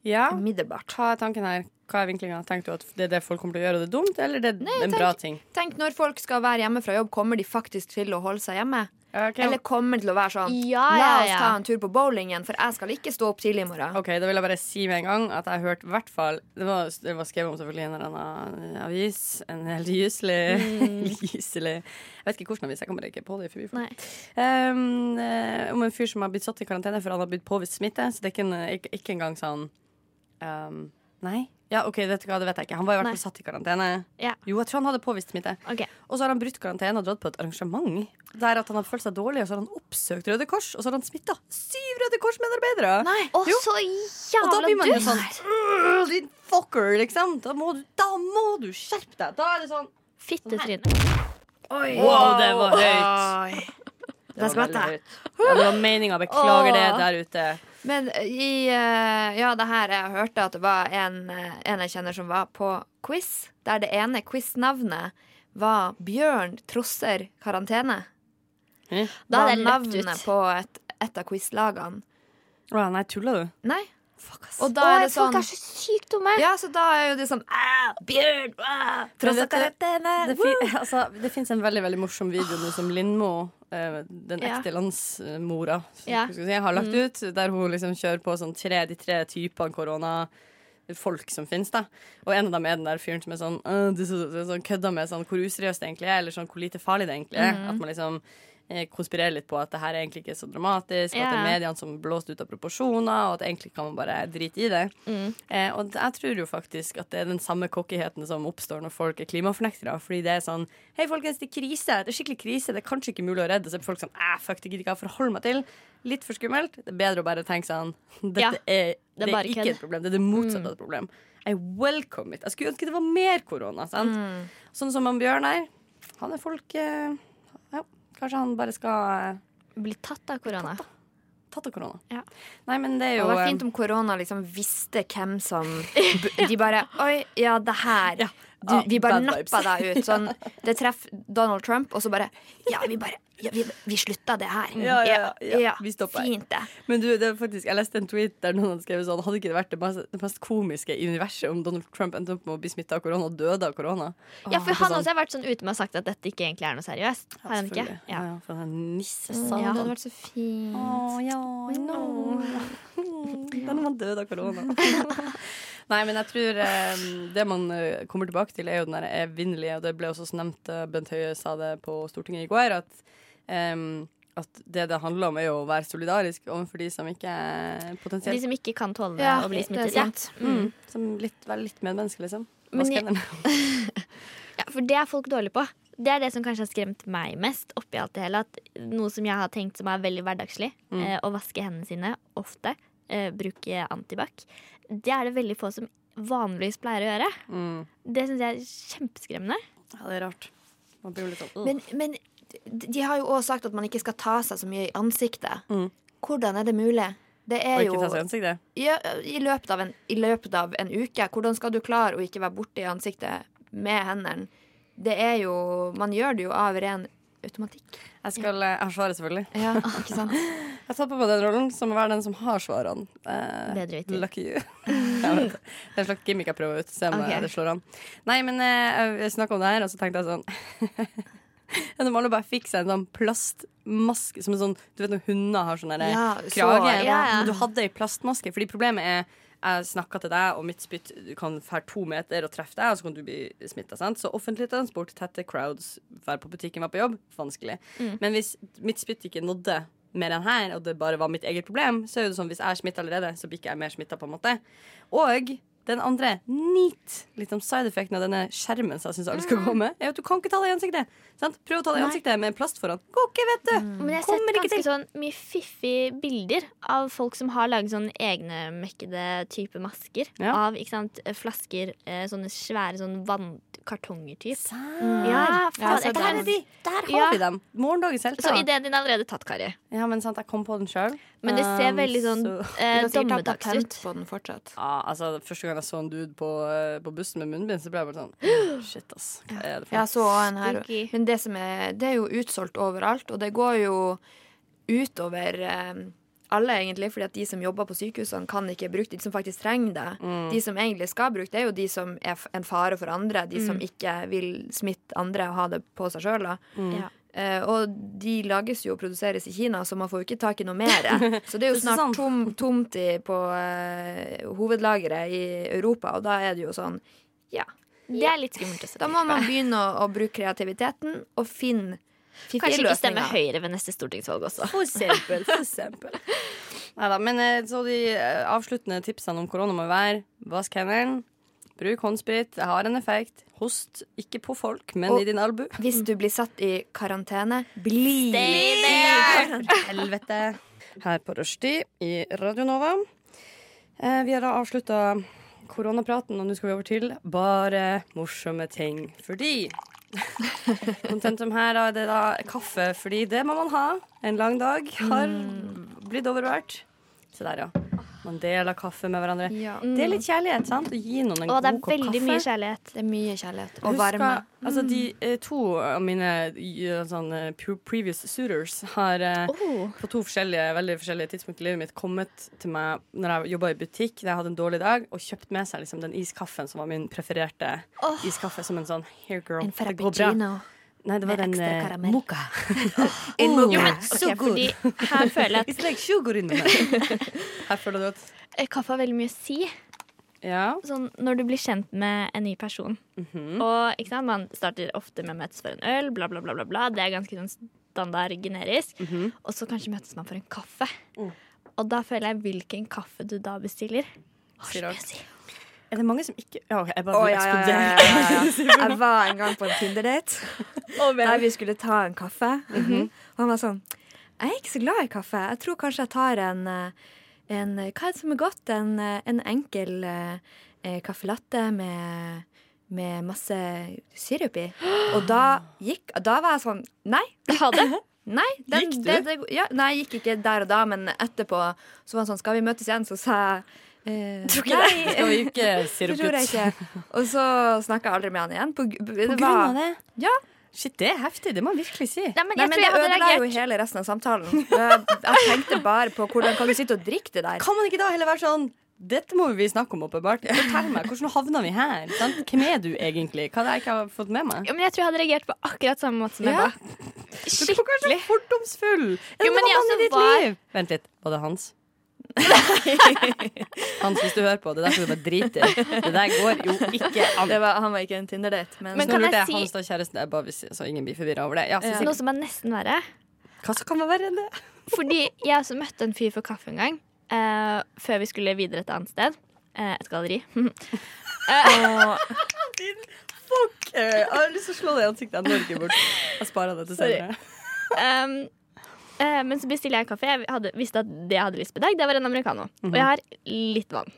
Ja, Umiddelbart. hva er tanken her? Hva er vinklinga? Tenker du at det er det folk kommer til å gjøre, og det er dumt, eller det er Nei, en tenk- bra ting? Tenk når folk skal være hjemme fra jobb, kommer de faktisk til å holde seg hjemme? Okay. Eller kommer de til å være sånn Ja, La ja, oss ja. ta en tur på bowlingen, for jeg skal ikke stå opp tidlig i morgen. Ok, Da vil jeg bare si med en gang at jeg har hørt i hvert fall Det var, det var skrevet om selvfølgelig i en eller annen avis. En helt gyselig *laughs* gyselig Jeg vet ikke hvilken avis, jeg kommer ikke på det. i Nei. Um, eh, om en fyr som har blitt satt i karantene for han har blitt påvist smitte. Så det er ikke, en, ikke, ikke engang sånn um, Nei? Ja, OK, vet du hva, det vet jeg ikke. Han var i hvert fall satt i karantene. Ja. Jo, jeg tror han hadde påvist smitte. Okay. Og så har han brutt karantene og dratt på et arrangement der at han har følt seg dårlig, og så har han oppsøkt Røde Kors, og så har han smitta syv Røde Kors-medarbeidere! Å, Åh, så Og da blir man jo sånn «Øh, Din fucker, liksom. Da må, du, da må du skjerpe deg. Da er det sånn Fittetryne. Wow, det var høyt. Det var veldig høyt. Ja, det var meninga. Beklager det der ute. Men i eh, Ja, det her jeg hørte at det var en, eh, en jeg kjenner som var på quiz, der det ene quiz-navnet var Bjørn trosser karantene. Da er hadde jeg løpt navnet på et, et av quiz-lagene. Å, nei, tuller du? Nei. Fuck, ass. Og da er det folk sånn er så sykt dumme! Ja, så da er jo det sånn «Ah, Bjørn! Ah! Det, fi, *laughs* altså, det fins en veldig veldig morsom video nå som Lindmo, eh, den Ja. ekte landsmora, Ja. si, har lagt ut, der hun liksom kjører på sånn tre, de tre typene koronafolk som finnes. da Og en av dem er den der fyren som er sånn, «Åh, det er så, det er sånn kødda med sånn, hvor useriøst det egentlig er, eller sånn, hvor lite farlig det egentlig er. At man liksom konspirerer litt på at det her er egentlig ikke så dramatisk, yeah. at det er mediene som blåst ut av proporsjoner, og at egentlig kan man bare drite i det. Mm. Eh, og jeg tror jo faktisk at det er den samme cockyheten som oppstår når folk er klimafornektere. Fordi det er sånn Hei, folkens, det er krise. Det er skikkelig krise. Det er kanskje ikke mulig å redde. Så er folk sånn Æh, fuck, det gidder ikke jeg forholde meg til. Litt for skummelt. Det er bedre å bare tenke sånn Dette Ja, er, det er, ikke et problem. Det er det motsatte av et problem. I welcome it. Jeg skulle ønske det var mer korona. Sant? Sånn som han Bjørn her. Han er folk eh, Ja, kanskje han bare skal eh, Bli tatt av korona. tatt av korona. Ja. Nei, men det er Det jo hadde vært eh, fint om korona liksom visste hvem som *laughs* De bare Oi, ja, det her. Ja. Du, vi bare nappa deg ut. Sånn, det treffer Donald Trump, og så bare Ja, vi bare ja, vi, vi slutta det her. Ja, ja, ja. Vi stopper. Fint, det. Men du, det faktisk, jeg leste en tweet der noen hadde skrevet sånn Hadde ikke det vært det mest, det mest komiske i universet om Donald Trump endte opp med å bli smitta av korona og døde av korona? Ja, for han sånn. også har vært sånn ute med å sagt at dette ikke egentlig er noe seriøst. Har han ikke? Ja. Ja, for han er nisse Ja, det hadde vært så fint. Å ja, no. *laughs* Da er man død av korona. *laughs* Nei, men jeg tror eh, det man eh, kommer tilbake til, er jo den der evinnelige, og det ble også nevnt, eh, Bent Høie sa det på Stortinget i går, at, em, at det det handler om, er jo å være solidarisk overfor de som ikke er potensielt De som ikke kan tåle Ja, å bli smittet. Ja. sant. mm. Som litt, være litt medmenneske, liksom. Jeg- hendene. *laughs* Ja, for det er folk dårlige på. Det er det som kanskje har skremt meg mest oppi alt det hele. At noe som jeg har tenkt som er veldig hverdagslig, Mm. eh, å vaske hendene sine ofte, eh, bruke antibac, det er det veldig få som vanligvis pleier å gjøre. Mm. Det syns jeg er kjempeskremmende. Ja, det er rart. Man blir litt sånn uh. Men, men de har jo òg sagt at man ikke skal ta seg så mye i ansiktet. Mm. Hvordan er det mulig? Det Og er jo ikke ta seg i ansiktet. ja, i, løpet av en, I løpet av en uke. Hvordan skal du klare å ikke være borte i ansiktet med hendene? Det er jo Man gjør det jo av ren automatikk. Jeg skal eh, Jeg har svaret, selvfølgelig. Ja, *laughs* ikke sant? Jeg tar på meg den rollen som å være den som har svarene. Eh, Bedre vittig. Lucky you. *laughs* Det. det er en slags gimmick jeg prøver ut. Se om Ok. eh, det slår an. Nei, men eh, jeg snakka om det her, og så tenkte jeg sånn *laughs* Enn om alle bare fikk seg en sånn plastmaske som en sånn Du vet når hunder har sånn Ja, så- krage? ja, ja. Men du hadde ei plastmaske. Fordi problemet er jeg snakka til deg, og mitt spytt kan fære to meter og treffe deg, og så kan du bli smitta. Så offentlig transport, tette crowds, være på butikken, være på jobb, vanskelig. Mm. Men hvis mitt spytt ikke nådde mer enn her, og det bare var mitt eget problem, så er det sånn hvis jeg er smitta allerede, så blir ikke jeg mer smitta, på en måte. Og den andre neat liksom side-effekten av denne skjermen som jeg syns alle skal gå med, er at du kan ikke ta det i ansiktet. Sant? Prøv å ta det i Nei. ansiktet med plast foran. Går ikke, vet du! Men jeg har sett Kommer ganske sånn mye fiffige bilder av folk som har laget sånne egne mekkede type masker. Ja. Av ikke sant, flasker, eh, sånne svære sånn vannkartonger typ. Ja, Ja, faen, så der er de! Der har Ja. vi dem. Morgendagens Så ideen din er allerede tatt, Kari. Ja, men sant, jeg kom på den sjøl. Men det ser veldig sånn eh, Du kan sikkert ta dommedags patent ut. på den fortsatt. Ja, altså Første gang jeg så en dude på, eh, på bussen med munnbind, så ble jeg bare sånn *gasps* Shit, ass. Hva er det for Jeg så en her. Men det, som er, det er jo utsolgt overalt, og det går jo utover eh, alle, egentlig, fordi at de som jobber på sykehusene, kan ikke bruke det. De som faktisk trenger det. Mm. De som egentlig skal bruke det, er jo de som er en fare for andre. De Mm. som ikke vil smitte andre og ha det på seg sjøl. Ja. Eh, og de lages jo og produseres i Kina, så man får jo ikke tak i noe mer. *laughs* Så det er jo snart tom, tomt i, på uh, hovedlageret i Europa, og da er det jo sånn Ja. Det er litt skummelt å se. Da må man begynne å, å bruke kreativiteten og finne fiffige Kanskje ikke stemme. Høyre ved neste stortingsvalg også. For eksempel. For eksempel. *laughs* Neida, men eh, så de avsluttende tipsene om korona må være vask hendene, bruk håndsprit, det har en effekt. Host ikke på folk, men Og- i din albu. Hvis du blir satt i karantene, bli Stay! Helvete. Her på Rushdie i Radio Nova. Eh, vi har da avslutta koronapraten, og nå skal vi over til bare morsomme ting. Fordi *laughs* Kontentum her er det da kaffe, fordi det må man ha. En lang dag har blitt overvært. Se der, ja. Man deler kaffe med hverandre. Ja. Det er litt kjærlighet, sant? Å gi noen en Og det er veldig mye kjærlighet. Det er mye kjærlighet. Og varme. husker- Altså, de eh, to av mine eh, sånn, eh, previous suitors har Oh. på to forskjellige, veldig forskjellige tidspunkt i livet mitt kommet til meg når jeg jobba i butikk da jeg hadde en dårlig dag, og kjøpt med seg liksom, den iskaffen som var min prefererte iskaffe, som en sånn Here, girl. En det går bra. Nei, det var den moka. eh. *laughs* *laughs* En Oh, Jo, men så good. fordi her føler jeg at It's like sugar in the. Her føler du at eh, kaffe har veldig mye å si. Ja. Sånn, når du blir kjent med en ny person. Mhm. Og ikke sant, Man starter ofte med å møtes for en øl, bla, bla, bla. bla, bla. Det er ganske sånn standard generisk. Mhm. Og så kanskje møtes man for en kaffe. Mm. Og da føler jeg hvilken kaffe du da bestiller. har så mye å si. Er det mange som ikke Ja, OK, jeg bare oh, ja, ja, ja. *laughs* Jeg var en gang på en Tinder-date der vi skulle ta en kaffe. Mhm. Og han var sånn Jeg er ikke så glad i kaffe. Jeg tror kanskje jeg tar en, eh, en Hva er det som er godt? En, eh, en enkel eh, eh, caffè latte med, med masse sirup i. Og da gikk Da var jeg sånn Nei. *laughs* Nei, den, Gikk du? Det, det, ja, nei, jeg gikk ikke der og da, men etterpå så var han sånn Skal vi møtes igjen? Så sa jeg eh, Tror ikke det. Skal vi ikke *laughs* det sirup tror jeg ikke. Og så snakka jeg aldri med han igjen. På, det På var- grunn av det? Ja. Shit, det er heftig. Det må man virkelig si. Nei, men Nei, men det ødela jo hele resten av samtalen. Jeg, tenkte bare på hvordan kan du sitte og drikke det der. Kan man ikke da heller være sånn dette må vi snakke om, åpenbart. Fortell meg, Hvordan havna vi her? Sant? Hvem er du egentlig? Hva er det jeg ikke har fått med meg? Jo, men jeg tror jeg hadde reagert på akkurat samme måte som ja. Ebba. Skikkelig. Du er kanskje fordomsfull. Er Jo, men jeg også var- Vent litt. Var det Hans? Hans, hvis du hører på, det der skal du bare drite i. Det der går jo ikke an. Det var, han var ikke en Tinder-date, men, Men så kan lurte jeg si- Hans da kjæresten er bare hvis, Så ingen blir forvirra over det. Ja, så Ja. Noe som er nesten verre. Hva som kan være verre enn det? Fordi jeg også møtte en fyr for kaffe en gang. uh, før vi skulle videre et annet sted. Uh, et galleri. *laughs* og, Fuck! Uh, Jeg har lyst til å slå deg i ansiktet. Jeg Norge bort. Jeg sparer det til senere. Um, eh, men så bestiller jeg kaffe. Jeg hadde, visste at det jeg hadde lyst på i dag, det var en americano. Og jeg har litt vann.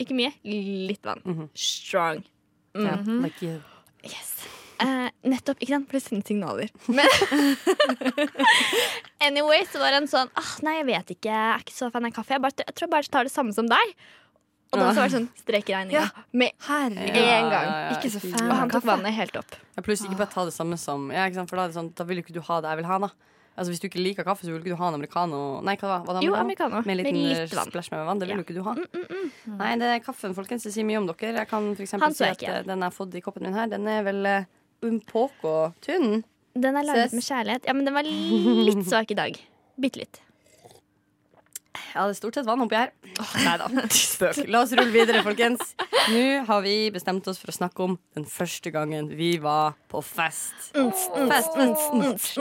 Ikke mye, litt vann. Mhm. Strong. Mm. Ja, like you. Yes. Eh, nettopp, ikke sant? For det sender signaler. Men *laughs* Anyway, så var han sånn ah, Nei, jeg vet ikke, jeg er ikke så fan av kaffe. Jeg, bare, jeg tror jeg bare tar det samme som deg. Og da så var det sånn strek i regninga. Med herregud. en gang. Ikke så fan Og han tok vannet helt opp. Ja, pluss ikke bare ta det samme som ja? For da, er det sånn, da vil jo ikke du ha det jeg vil ha. da Altså Hvis du ikke liker kaffe, så vil ikke du ha en americano. Nei, hva var, var det Jo, americano? Med en Med litt vann. splash med vann. Det vil Ja. ikke du ha. Nei, det er kaffen, folkens. Det sier mye om dere. Jeg kan så si at ikke. eh, den jeg har fått i koppen min her, den er vel uh, umpoko tynn. Den er laget med kjærlighet. Ja, men den var litt svak i dag. Bitte litt. Ja, det er stort sett vann oppi her. *laughs* Nei da. Spøk. La oss rulle videre, folkens. Nå har vi bestemt oss for å snakke om den første gangen vi var på fest. Fest.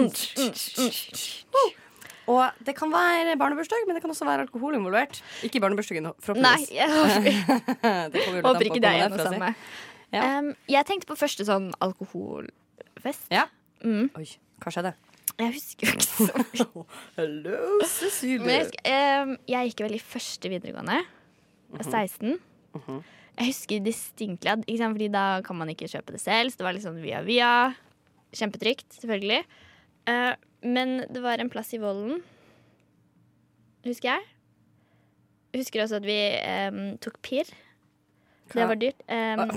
Og det kan være barnebursdag, men det kan også være alkohol involvert. Ikke barnebursdagen, Nei, forhåpentligvis. jeg håper, ikke *laughs* det er si. samme. Ja. Um, jeg tenkte på første sånn alkoholfest. Ja. Mm. Oi, hva skjedde? Jeg husker jo ikke så *laughs* mye. Hello, Men jeg, Cecilie. husker, um, jeg gikk vel i første videregående. Jeg var 16. Mhm. Jeg husker distinkt at Fordi da kan man ikke kjøpe det selv. Så det var litt sånn via via. Kjempetrygt, selvfølgelig. Uh, men det var en plass i Vollen, husker jeg. Husker også at vi um, tok pirr. Det var dyrt. Um,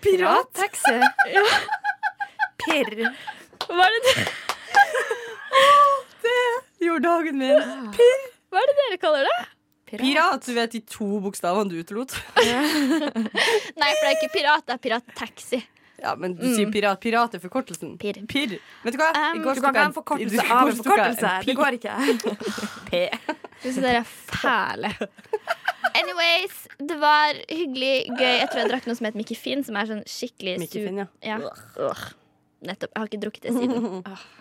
Pirattaxi. Pirr. var det det? Gjorde dagen min. Hva er det dere kaller det? Pirat, du vet de to bokstavene du utelot. *laughs* Nei, for det er ikke pirat, det er pirattaxi. Ja, men du sier pirat. Pirat er forkortelsen. Pir. Pir. Vet du hva? Um, Du kan ikke ha en forkortelse av en forkortelse. Det går ikke. *laughs* P. Hvis dere er fæle. Anyways, det var hyggelig, gøy. Jeg tror jeg drakk noe som het Mickey Finn, som er sånn skikkelig Mickey sur- Finn, ja. Ja. Nettopp. Jeg har ikke drukket det siden. *laughs*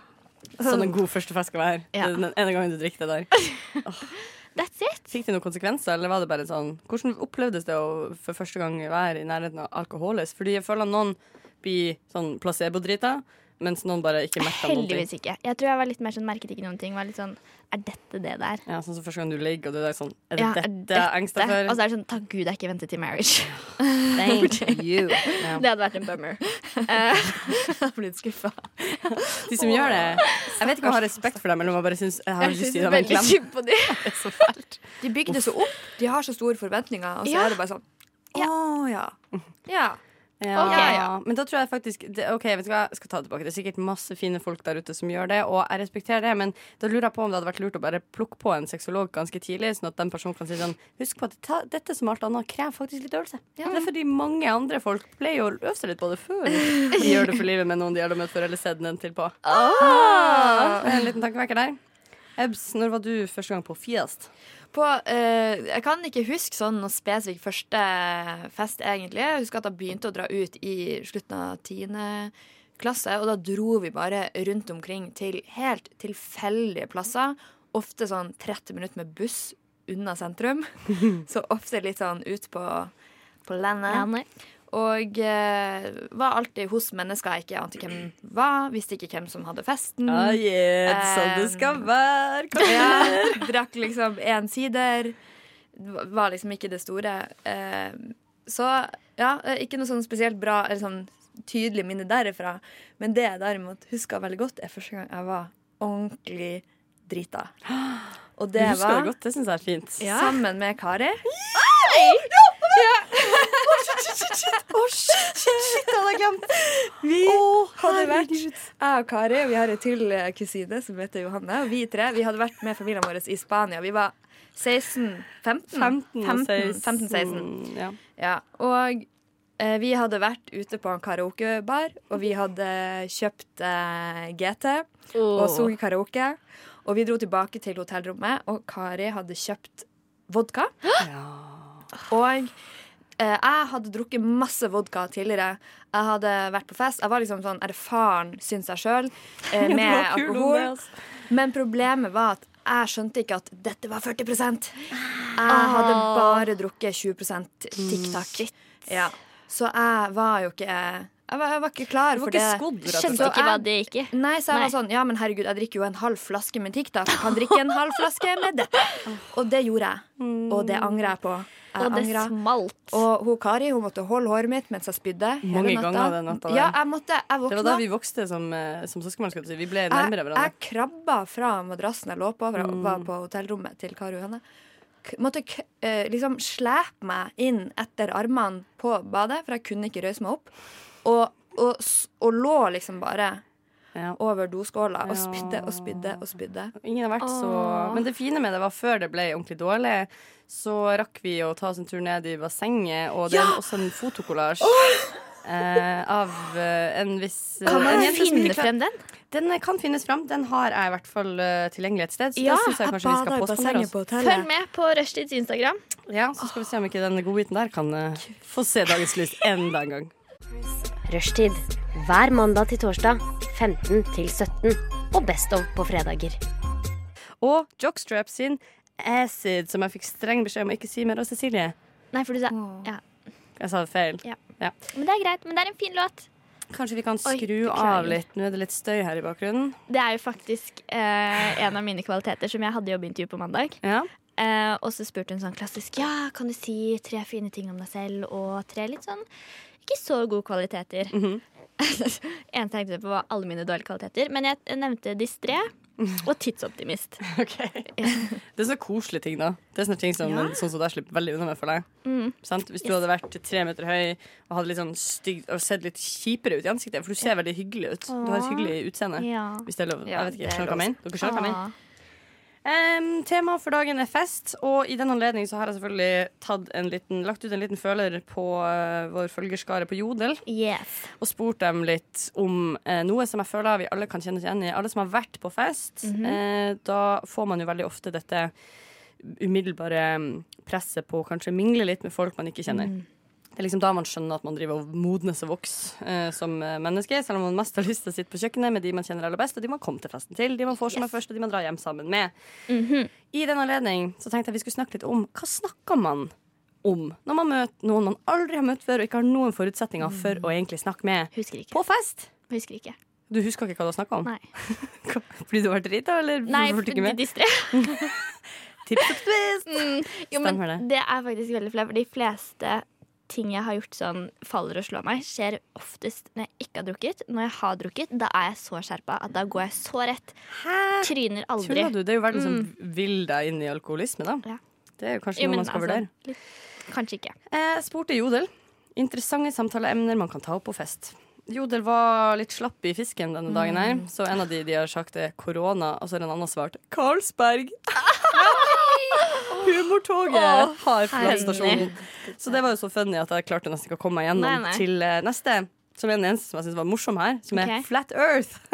Sånn en god første fest skal være. Ja. Den ene gangen du drikker det der. *laughs* That's it. Fikk det noen konsekvenser, eller var det bare sånn Hvordan opplevdes det å for første gang være i nærheten av alkoholis? Fordi jeg føler at noen blir sånn placebo-drita, mens noen bare ikke merka noen ting. Heldigvis ikke. Jeg tror jeg var litt mer sånn merket ikke noen ting. Var litt sånn Er dette det der? Ja, sånn som første gang du ligger, og du er sånn Er det Ja, dette jeg er engsta for? Og så er det sånn Takk Gud jeg ikke ventet til marriage. Thank *laughs* you. Ja. Det hadde vært en bummer. Eh, *laughs* Jeg har blitt skuffa. De som gjør det Jeg vet ikke om jeg har respekt for dem, eller om jeg bare syns jeg har lyst til å syns gi dem en veldig klem. synd på dem. *laughs* Det er så fælt. De bygde det så opp. De har så store forventninger, og så Ja. er det bare sånn Å ja. Ja. Ja, Ok. ja. Men da tror jeg faktisk det, OK, vet du hva, jeg skal ta det tilbake. Det er sikkert masse fine folk der ute som gjør det, og jeg respekterer det, men da lurer jeg på om det hadde vært lurt å bare plukke på en sexolog ganske tidlig, sånn at den personen kan si sånn Husk på at ta, dette som alt annet krever faktisk litt øvelse. Det er fordi mange andre folk pleier å øve seg litt på det før de gjør det for livet med noen de har møtt før, eller sett den til på. Ah. En liten tankevekker der. Ebs, når var du første gang på Fiest? På, eh, jeg kan ikke huske sånn noe spesifikk første fest, egentlig. Jeg husker at jeg begynte å dra ut i slutten av tiende klasse, og da dro vi bare rundt omkring til helt tilfeldige plasser. Ofte sånn 30 minutter med buss unna sentrum. *laughs* Så ofte litt sånn ut på, på landet. Janne. Og eh, var alltid hos mennesker jeg ikke ante hvem var. Visste ikke hvem som hadde festen. Ah, yeah, sånn det skal være. Hva Ja, *laughs* drakk liksom én sider. Var liksom ikke det store. Eh, så ja, eh, ikke noe sånn spesielt bra eller sånn tydelig minne derifra. Men det jeg derimot husker veldig godt, er første gang jeg var ordentlig drita. Og det var det godt, det syns jeg er fint. sammen med Kari. Å, *laughs* shit, shit, shit, shit, shit, hadde jeg glemt. Vi hadde vært. Jeg og Kari, vi har en til eh, kusine som heter Johanne. Og vi tre vi hadde vært med familien vår i Spania. Vi var 16 15? 15 og 15, 15 16. Ja. Ja, og eh, vi hadde vært ute på en karaokebar, og vi hadde kjøpt eh, GT og sunget karaoke. Og vi dro tilbake til hotellrommet, og Kari hadde kjøpt vodka. Ja. Og eh, jeg hadde drukket masse vodka tidligere. Jeg hadde vært på fest. Jeg var liksom sånn erfaren, syns jeg sjøl, eh, *laughs* med alkohol. altså. Men problemet var at jeg skjønte ikke at dette var 40% Jeg hadde bare drukket 20% TikTok. Ja. Så jeg var jo ikke Jeg var, jeg var ikke klar var for ikke det. skodd, Skjønte ikke hva det gikk i. Nei, så jeg Nei. var sånn Ja, men herregud, jeg drikker jo en halv flaske med TikTok. Jeg kan drikke en halv flaske med dette. *laughs* Og det gjorde jeg. Og det angrer jeg på. Jeg Og det angra. smalt. Og hun Kari hun måtte holde håret mitt mens jeg spydde. hele Mange natta. ganger den natta. Ja, jeg måtte Jeg Det var da vi vokste som, eh, som søskenbarn. si. Vi ble nærmere Jeg, hverandre. jeg krabba fra madrassen jeg lå på, fra, Mm. var på hotellrommet til Kari og henne. Måtte k eh, liksom slepe meg inn etter armene på badet, for jeg kunne ikke røyse meg opp. Og, og, og lå liksom bare. Over doskåla og spydde og spydde og spydde. Ingen har vært så Men det fine med det var før det ble ordentlig dårlig, så rakk vi å ta oss en tur ned i bassenget, og det er også en fotokollasj. Eh, av eh, en viss eh, Kan man en finne frem den? Den eh, kan finnes fram. Den har jeg i hvert fall eh, tilgjengelig et sted. Så Ja, det syns jeg jeg kanskje vi skal i påspandere bassenget oss. på hotellet. Følg med på Rushtids Instagram. Ja, så skal vi se om ikke den godbiten der kan eh, få se dagens lys enda en gang. Rushtid. Hver mandag til torsdag 15 til 17. Og Best of på fredager. Og Jockstrap sin Acid, som jeg fikk streng beskjed om å ikke si mer. av Cecilie, Nei, for du sa ja. jeg sa det feil. Ja. Ja. Men det er greit. Men det er en fin låt. Kanskje vi kan skru Oi, av litt. Nå er det litt støy her i bakgrunnen. Det er jo faktisk eh, en av mine kvaliteter som jeg hadde jobbintervju på mandag. Ja. Eh, og så spurte hun sånn klassisk Ja, kan du si tre fine ting om deg selv, og tre litt sånn ikke så gode kvaliteter. Mhm. *laughs* en tenkte på var alle mine dårlige kvaliteter, men jeg nevnte distré og tidsoptimist. *laughs* Ok. Det er sånne koselige ting, da. Det er sånne ting som Ja. sånn som jeg slipper veldig unna med for deg. Mm. Sant? Hvis du Yes. hadde vært tre meter høy og hadde litt sånn stygg, og sett litt kjipere ut i ansiktet, for du ser veldig hyggelig ut. Du har et hyggelig utseende. Ja. Hvis det er lov. Jeg vet ikke, er skjønner du hva jeg mener? Dere skjønner hva jeg mener? Um, Temaet for dagen er fest, og i den anledning så har jeg selvfølgelig liten, lagt ut en liten føler på uh, vår følgerskare på Jodel. Yes. og spurt dem litt om uh, noe som jeg føler vi alle kan kjenne oss igjen i. Alle som har vært på fest. mm -hmm. uh, da får man jo veldig ofte dette umiddelbare mm, presset på å kanskje mingle litt med folk man ikke kjenner. Mm. Det er liksom da man skjønner at man driver og modnes og vokser eh, som eh, menneske. Selv om man mest har lyst til å sitte på kjøkkenet med de man kjenner aller best, og de man kommer til festen til, de man får som er først, og de man drar hjem sammen med. Mhm. I den anledning så tenkte jeg vi skulle snakke litt om hva snakker man om når man møter noen man aldri har møtt før og ikke har noen forutsetninger for å egentlig snakke med på fest. Husker ikke. Du husker ikke hva du har snakka om? Nei. *laughs* Fordi du var drita, eller Nei, fordi distré. *laughs* Tips og twist! Mm, jo, men Stemmer det. det er faktisk veldig flaut, for de fleste ting jeg har gjort sånn faller og slår meg, skjer oftest når jeg ikke har drukket. Når jeg har drukket, da er jeg så skjerpa at da går jeg så rett. Hæ? Tryner aldri. Tuller du? Det er jo verden som vil deg inn i alkoholisme, da. Ja. Det er jo kanskje Jo, noe man skal altså, vurdere. litt- Kanskje ikke. Jeg spurte Jodel. Interessante samtaleemner man kan ta opp på fest. Jodel var litt slapp i fisken denne dagen her, Mm. så en av de de har sagt er korona, og så har en annen svart Carlsberg. *laughs* Humortoget har forlatt stasjonen. Så det var jo så funny at jeg klarte nesten ikke å komme meg gjennom Nei, nei. til uh, neste. Som er den eneste som jeg syns var morsom her, som er Flat Earth. *laughs*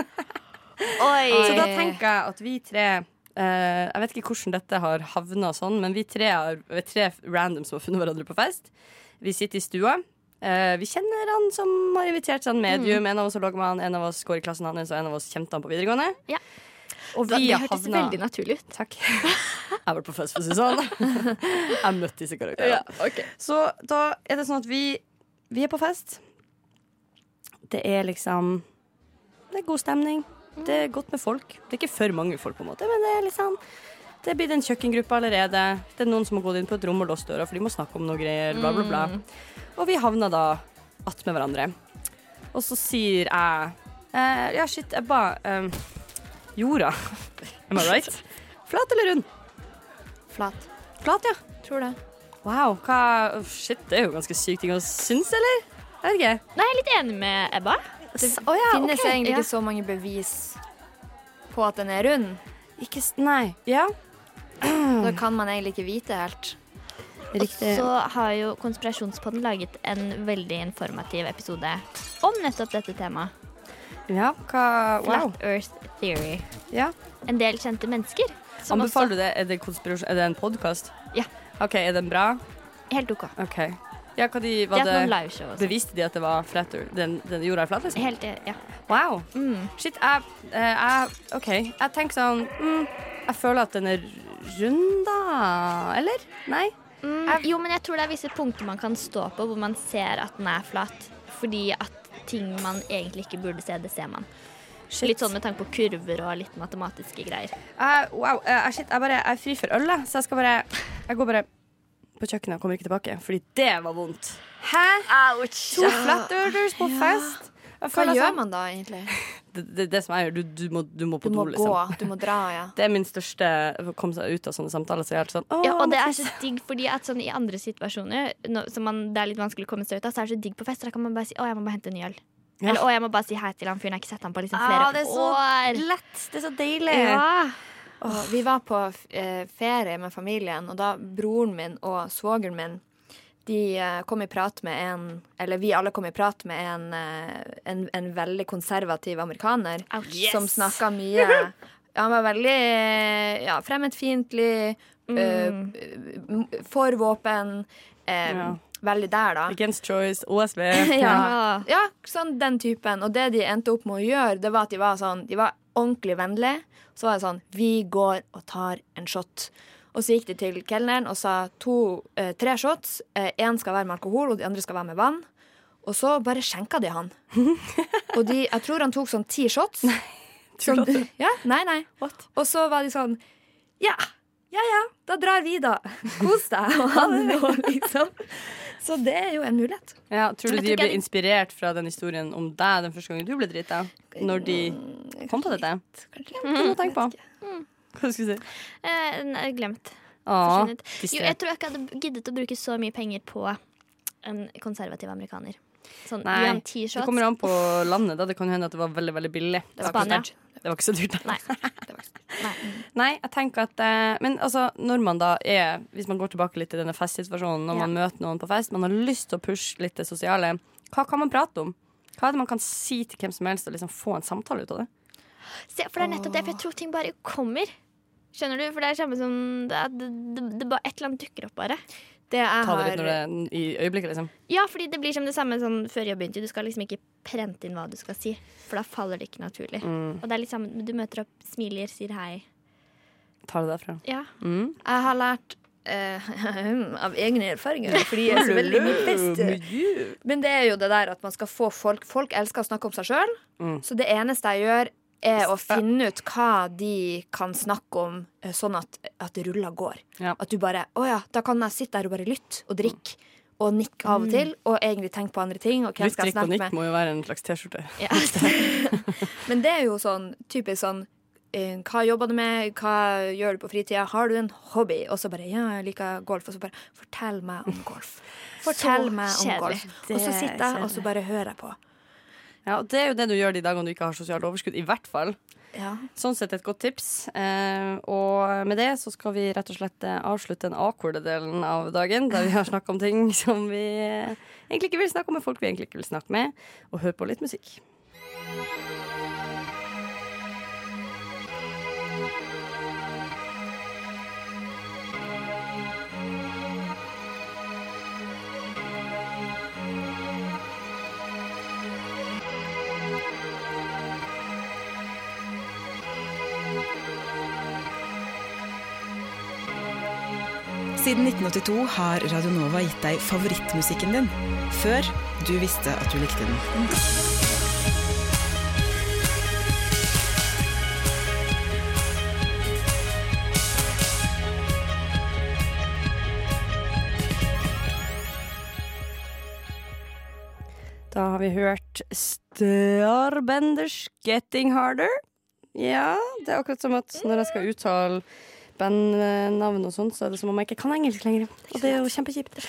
Så da tenker jeg at vi tre Uh, Jeg vet ikke hvordan dette har havna sånn, men vi tre, har, vi tre random som har funnet hverandre på fest. Vi sitter i stua. Uh, vi kjenner han som har invitert sånn medium. En av oss har logget med han, en av oss går i klassen hans, og en av oss kjente han på videregående. Ja. Og vi det har hørtes havna veldig naturlig ut. Takk. *laughs* Jeg har vært på fest, for å si det sånn. Jeg møtte disse karakterene. Så da er det sånn at vi, vi er på fest. Det er liksom Det er god stemning. Det er godt med folk. Det er ikke for mange folk, på en måte, men det er liksom det er blitt en kjøkkengruppe allerede. Det er noen som har gått inn på et rom og låst døra, for de må snakke om noe greier. Bla, bla, bla. Og vi havna da attmed hverandre. Og så sier jeg eh, Ja, shit, jeg ba eh, Jorda. Am I right? Flat eller rund? Flat. Flat, ja. Tror det. Wow. Hva Shit, det er jo ganske sykt ting å synes, eller? Jeg vet ikke. Nei, jeg er litt enig med Ebba. Det oh, ja, finnes okay. egentlig ja. ikke så mange bevis på at den er rund. Ikke s- Nei. Ja. Da kan man egentlig ikke vite helt. Riktig. Og Så har jo Konspirasjonspodden laget en veldig informativ episode om nettopp dette temaet. Ja, hva Wow. Flat Earth Theory. Ja. En del kjente mennesker. Anbefaler du det? Er det, er det en podkast? Ja. OK, er den bra? Helt OK. okay. Ja, hva de, var de det, liveshow også. Beviste de at det var flat? Den, den jorda er flat, liksom? Helt, ja. Wow. Mm. Shit, jeg, eh, jeg OK. Jeg tenker sånn mm, Jeg føler at den er rund, da. Eller? Nei? Mm, jo, men jeg tror det er visse punkter man kan stå på hvor man ser at den er flat. Fordi at ting man egentlig ikke burde se, det ser man. Shit. Litt sånn med tanke på kurver og litt matematiske greier. Uh, wow. Uh, shit, jeg, bare, jeg er fri for øl, da så jeg skal bare Jeg går bare på kjøkkenet og kommer ikke tilbake, fordi det var vondt. Hæ? Ouch. To flat orders på fest? Hva gjør sånn- man da, egentlig? Det, det, det som jeg gjør, du, du, må, du må Du på må do, gå, liksom. du må dra, ja. *laughs* Det er min største å komme seg ut av sånne samtaler. Så jeg er helt sånn, Ja, og det er så digg, fordi at sånn i andre situasjoner nå- som man, det er litt vanskelig å komme seg ut av, så er det så digg på fest. Da kan man bare si 'Å, jeg må bare hente en ny øl'. Ja. Eller 'Å, jeg må bare si hei til han fyren jeg har ikke sett han på liksom Ah, det er så år'. lett. Det er så deilig. Ja. Oh, vi var på eh, ferie med familien, og da broren min og svogeren min de eh, kom i prat med en Eller vi alle kom i prat med en, eh, en, en veldig konservativ amerikaner Ouch. som snakka mye *laughs* Han var veldig eh, ja, fremmedfiendtlig, mm. uh, for våpen. Um, Ja. Veldig der, da. Against Choice, OSV. *laughs* Ja. ja, sånn den typen. Og det de endte opp med å gjøre, det var at de var sånn De var ordentlig vennlige. Så var det sånn Vi går og tar en shot. Og så gikk de til kelneren og sa to, eh, tre shots. Én skal være med alkohol, og de andre skal være med vann. Og så bare skjenka de han. *laughs* Og de, jeg tror han tok sånn ti shots. Sånn, *laughs* ja, nei, nei. Og så var de sånn Ja, ja ja, da drar vi, da. Kos deg og *laughs* han nå, liksom. Så det er jo en mulighet. Ja, tror du de ble inspirert fra den historien om deg den første gangen du ble drita? Når de kom på dette? Kanskje. det må tenke på. *laughs* Hva skulle du si? Eh, nei, glemt. Jo, jeg tror jeg ikke hadde giddet å bruke så mye penger på en konservativ amerikaner. Sånn, Nei, Det kommer an på landet. da Det kan hende at det var veldig veldig billig. Det var Spania. Det var ikke så dyrt. Nei. Nei. *laughs* Nei, jeg tenker at eh, Men altså, når man da er Hvis man går tilbake litt til denne festsituasjonen, når Ja. man møter noen på fest, man har lyst til å pushe litt det sosiale, hva kan man prate om? Hva er det man kan si til hvem som helst og liksom få en samtale ut av det? Se, for det er nettopp det, for jeg tror ting bare kommer. Skjønner du? For det er samme som det, det, det, det bare Et eller annet dukker opp, bare. Det er, Ta det litt når det er i øyeblikket, liksom. Ja, fordi det blir som det samme sånn før begynte. Du skal liksom ikke prente inn hva du skal si, for da faller det ikke naturlig. Mm. Og det er litt samme, du møter opp, smiler, sier hei. Tar det derfra. Ja. Mm. Jeg har lært Uh, *laughs* av egne erfaringer, fordi jeg er så veldig mye best. Men det er jo det der at man skal få folk Folk elsker å snakke om seg sjøl, Mm. så det eneste jeg gjør, er å finne ut hva de kan snakke om, eh, sånn at, at rulla går. Ja. At du bare Å ja, da kan jeg sitte der og bare lytte og drikke. Og nikke av og til, og egentlig tenke på andre ting. Og hvem Lytt, skal jeg drikk og snakke nikk må jo være en slags T-skjorte. *laughs* ja. *laughs* Men det er jo sånn typisk sånn eh, Hva jobber du med? Hva gjør du på fritida? Har du en hobby? Og så bare Ja, jeg liker golf. Og så bare Fortell meg om golf. *laughs* Fortell meg om golf. Og så er sitter jeg, og så bare hører jeg på. Ja, og Det er jo det du gjør de dagene du ikke har sosialt overskudd. I hvert fall. Ja. Sånn sett et godt tips. Eh, og med det så skal vi rett og slett eh, avslutte den akorde delen av dagen, der vi har snakka om ting *laughs* som vi eh, egentlig ikke vil snakke om med folk vi egentlig ikke vil snakke med, og høre på litt musikk. Siden 1982 har Radio Nova gitt deg favorittmusikken din. Før du visste at du likte den. Da har vi hørt Starbenders 'Getting Harder'. Ja, det er akkurat som at når jeg skal uttale bandnavn og sånn, så er det som om jeg ikke kan engelsk lenger. Og det er jo kjempekjipt.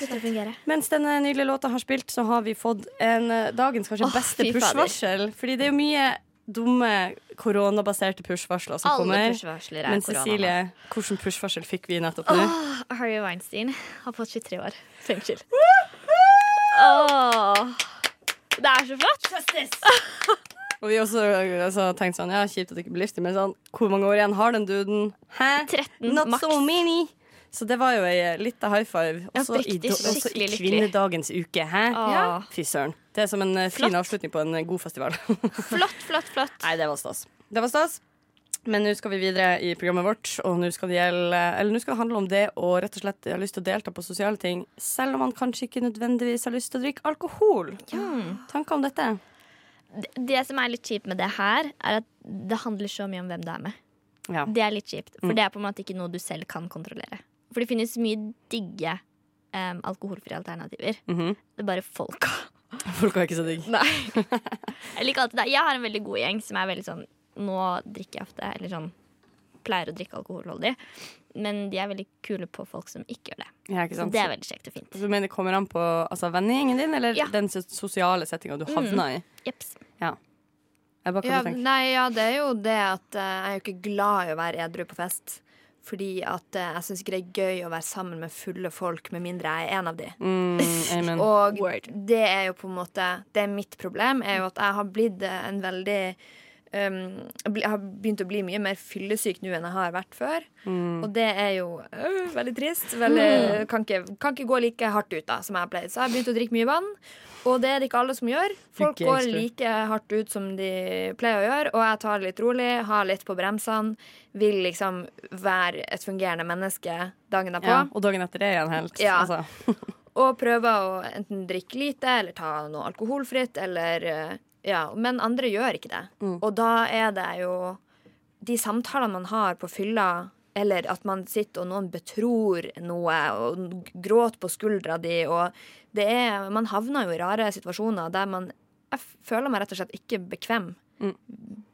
Mens denne nydelige låta har spilt, så har vi fått en eh, dagens kanskje beste oh, push-varsel. Fordi det er jo mye dumme koronabaserte push-varsler som Alle kommer. er Men Cecilie, hvilken push-varsel fikk vi nettopp nå? Oh, Harry Weinstein har fått 23 år fengsel. Oh, det er så flott! *laughs* Og vi også altså, tenkte sånn, ja, kjipt at det ikke blir livstid, men sånn, hvor mange år igjen har den duden? Hæ? 13 Not maks. so many! Så det var jo ei lita high five. Også, i, Oppriktig do- også i kvinnedagens uke. Hæ? Ja. Fy søren. Det er som en flott. fin avslutning på en eh, god festival. *laughs* Flott, flott, flott. Nei, det var stas. Det var stas. Men nå skal vi videre i programmet vårt, og nå skal det gjelde Eller nå skal det handle om det å rett og slett ha lyst til å delta på sosiale ting, selv om man kanskje ikke nødvendigvis har lyst til å drikke alkohol. Tanker om dette? Det, som er litt kjipt med det her, er at det handler så mye om hvem du er med. Ja. Det er litt kjipt, for Mm. det er på en måte ikke noe du selv kan kontrollere. For det finnes mye digge um, alkoholfrie alternativer. Mhm. Det er bare folka. *laughs* Folk er ikke så digg. *laughs* Nei. Jeg liker alltid det. Jeg har en veldig god gjeng som er veldig sånn Nå drikker jeg ofte, eller sånn pleier å drikke alkoholholdig. Men de er veldig kule på folk som ikke gjør det. Ja, ikke Så det er veldig kjekt og fint. Så mener det kommer an på altså, vennegjengen din, eller Ja. den sosiale settinga du havna i? Jeps. Ja. Jeg bare kan Ja, tenke. nei, ja, det er jo det at uh, jeg er jo ikke glad i å være edru på fest. Fordi at uh, jeg syns ikke det er gøy å være sammen med fulle folk, med mindre jeg er en av de. Mm, amen. *laughs* Og det er jo på en måte Det er mitt problem, er jo at jeg har blitt eh, en veldig um, Jeg har begynt å bli mye mer fyllesyk nå enn jeg har vært før. Mm. Og det er jo øh, veldig trist. Veldig, kan, ikke, kan ikke gå like hardt ut da som jeg har pleid. Så jeg har begynt å drikke mye vann. Og det er det ikke alle som gjør. Folk går like hardt ut som de pleier å gjøre, og jeg tar det litt rolig, har litt på bremsene. Vil liksom være et fungerende menneske dagen derpå. Ja, og dagen etter det igjen, helt. Ja. Altså. *laughs* Og prøver å enten drikke lite eller ta noe alkoholfritt, eller eh, Ja. Men andre gjør ikke det. Mm. Og da er det jo De samtalene man har på fylla, eller at man sitter og noen betror noe og gråter på skuldra di, og det er Man havner jo i rare situasjoner der man Jeg føler meg rett og slett ikke bekvem Mm.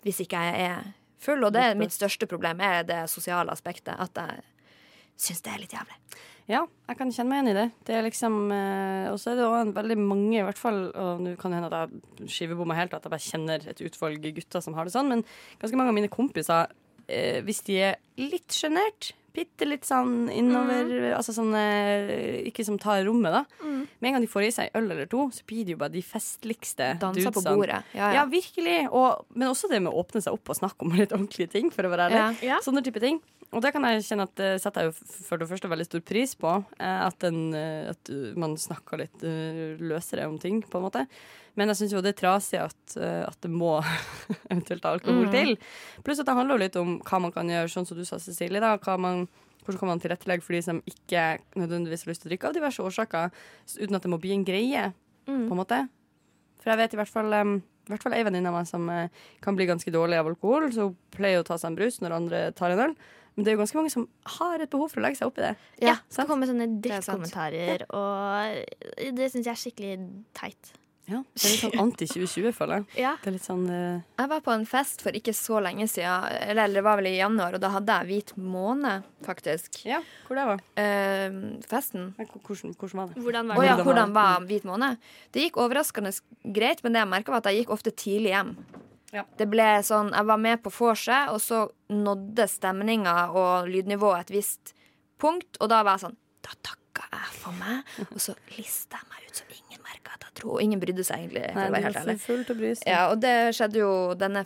hvis ikke jeg er full. Og det er mitt største problem, er det sosiale aspektet. At jeg syns det er litt jævlig. Ja, jeg kan kjenne meg igjen i det. Det er liksom eh, Og så er det også veldig mange, i hvert fall Og nå kan det hende at jeg skivebommer helt, at jeg bare kjenner et utvalg gutter som har det sånn, men ganske mange av mine kompiser, eh, hvis de er litt sjenert, bitte litt sånn innover Altså sånn eh, Ikke som tar rommet, da. Mm. Med en gang de får i seg øl eller to, så blir det jo bare de festligste Danser på bordet. Ja, Ja, ja. virkelig. Og, men også det med å åpne seg opp og snakke om *laughs* litt ordentlige ting, for å være ærlig. Ja. Sånne type ting. Og det kan jeg kjenne at det setter jeg jo for det første veldig stor pris på. eh, At, den, eh, at man snakker litt løsere om ting, på en måte. Men jeg syns jo det er trasig at, uh, at det må *laughs* eventuelt alkohol Mm. til. Pluss at det handler jo litt om hva man kan gjøre, sånn som du sa, Cecilie. da, hva man hvordan kan man tilrettelegge for de som ikke nødvendigvis har lyst til å drikke av diverse årsaker, uten at det må bli en greie, Mm. på en måte? For jeg vet i hvert fall um, i hvert fall ei venninne av meg som eh, kan bli ganske dårlig av alkohol, så hun pleier å ta seg en brus når andre tar en øl. Men det er jo ganske mange som har et behov for å legge seg opp i det. Ja, så kommer sånne er drittkommentarer, og det syns jeg er skikkelig teit. Ja, Det er litt sånn anti-2020, føler jeg. Ja. Det er litt sånn uh... Jeg var på en fest for ikke så lenge siden, eller det var vel i januar, og da hadde jeg hvit måne, faktisk. Ja, hvor det var Uh, festen. Hvordan, hvordan var det? Hvordan var det? ja, Hvordan var hvit måne? Det gikk overraskende greit, men det jeg merka, var at jeg gikk ofte tidlig hjem. Ja. Det ble sånn, Jeg var med på vorset, og så nådde stemninga og lydnivået et visst punkt, og da var jeg sånn Da takka jeg for meg, og så lista jeg meg ut så Og ingen brydde seg egentlig, for Nei, å være helt ærlig. Fullt å bry seg. Ja, og det skjedde jo denne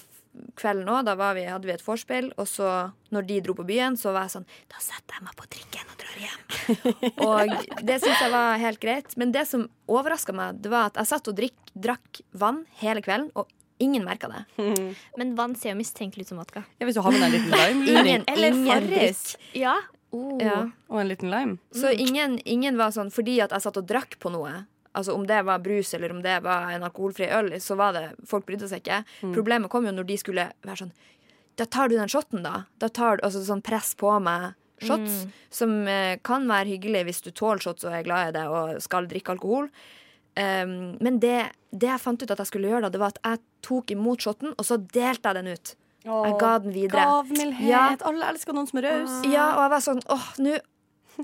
kvelden òg. Da var vi, hadde vi et vorspiel, og så, når de dro på byen, så var jeg sånn Da setter jeg meg på trikken og drar hjem. *laughs* og det syns jeg var helt greit. Men det som overraska meg, det var at jeg satt og drikk, drakk vann hele kvelden, og ingen merka det. *laughs* Men vann ser jo mistenkelig ut som vodka. Ja, Hvis du har med deg en liten lime Ingen, Eller ingen Farris. Ja. Ja. Og en liten lime. Så ingen, ingen var sånn fordi at jeg satt og drakk på noe. Altså Om det var brus eller om det var en alkoholfri øl, så var det folk brydde seg ikke. Mm. Problemet kom jo når de skulle være sånn Da tar du den shotten, da. Da tar du altså sånn press på meg shots. Mm. Som eh, kan være hyggelig hvis du tåler shots og er glad i det og skal drikke alkohol. Um, men det, det jeg fant ut at jeg skulle gjøre, da, det var at jeg tok imot shotten, og så delte jeg den ut. Jeg ga den videre. Gavmildhet. Ja. Alle elsker noen som er raus. Ja, og jeg var sånn åh, nå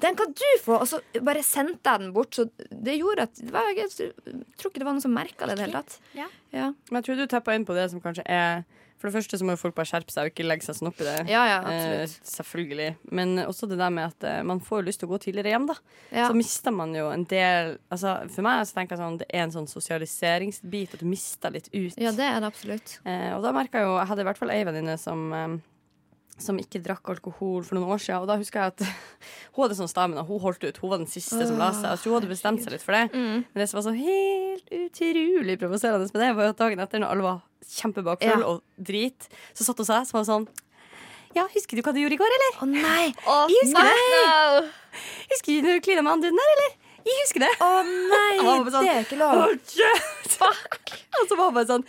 Den kan du få! Og så bare sendte jeg den bort. Så det gjorde at det var, Jeg tror ikke det var noen som merka det i det hele tatt. Ja. Ja. Men jeg tror du teppa inn på det som kanskje er For det første så må jo folk bare skjerpe seg og ikke legge seg sånn opp i det. Ja, ja, Eh, selvfølgelig. Men også det der med at eh, man får lyst til å gå tidligere hjem, da. Ja. Så mister man jo en del altså, For meg så tenker jeg sånn det er en sånn sosialiseringsbit, at du mister litt ut. ja, det er det absolutt. Eh, og da merka jeg jo Jeg hadde i hvert fall ei venninne som eh, som ikke drakk alkohol for noen år siden. Og da husker jeg at *laughs* hun hadde sånn stamina. Hun holdt ut. Hun var den siste som la seg. Altså, hun hadde bestemt seg litt for det. Mm. Men det som var så helt utrolig provoserende med det, var at dagen etter, når alle var kjempebakfull Ja. og drit, så satt hun seg så var sånn Ja, husker du hva du gjorde i går, eller? Å nei! Oh, Jeg husker det. no! Husker du klina med han duden der, eller? Jeg husker det. Å nei! Han sånn, Det er ikke lov. «Å, shit!» Og så var han bare sånn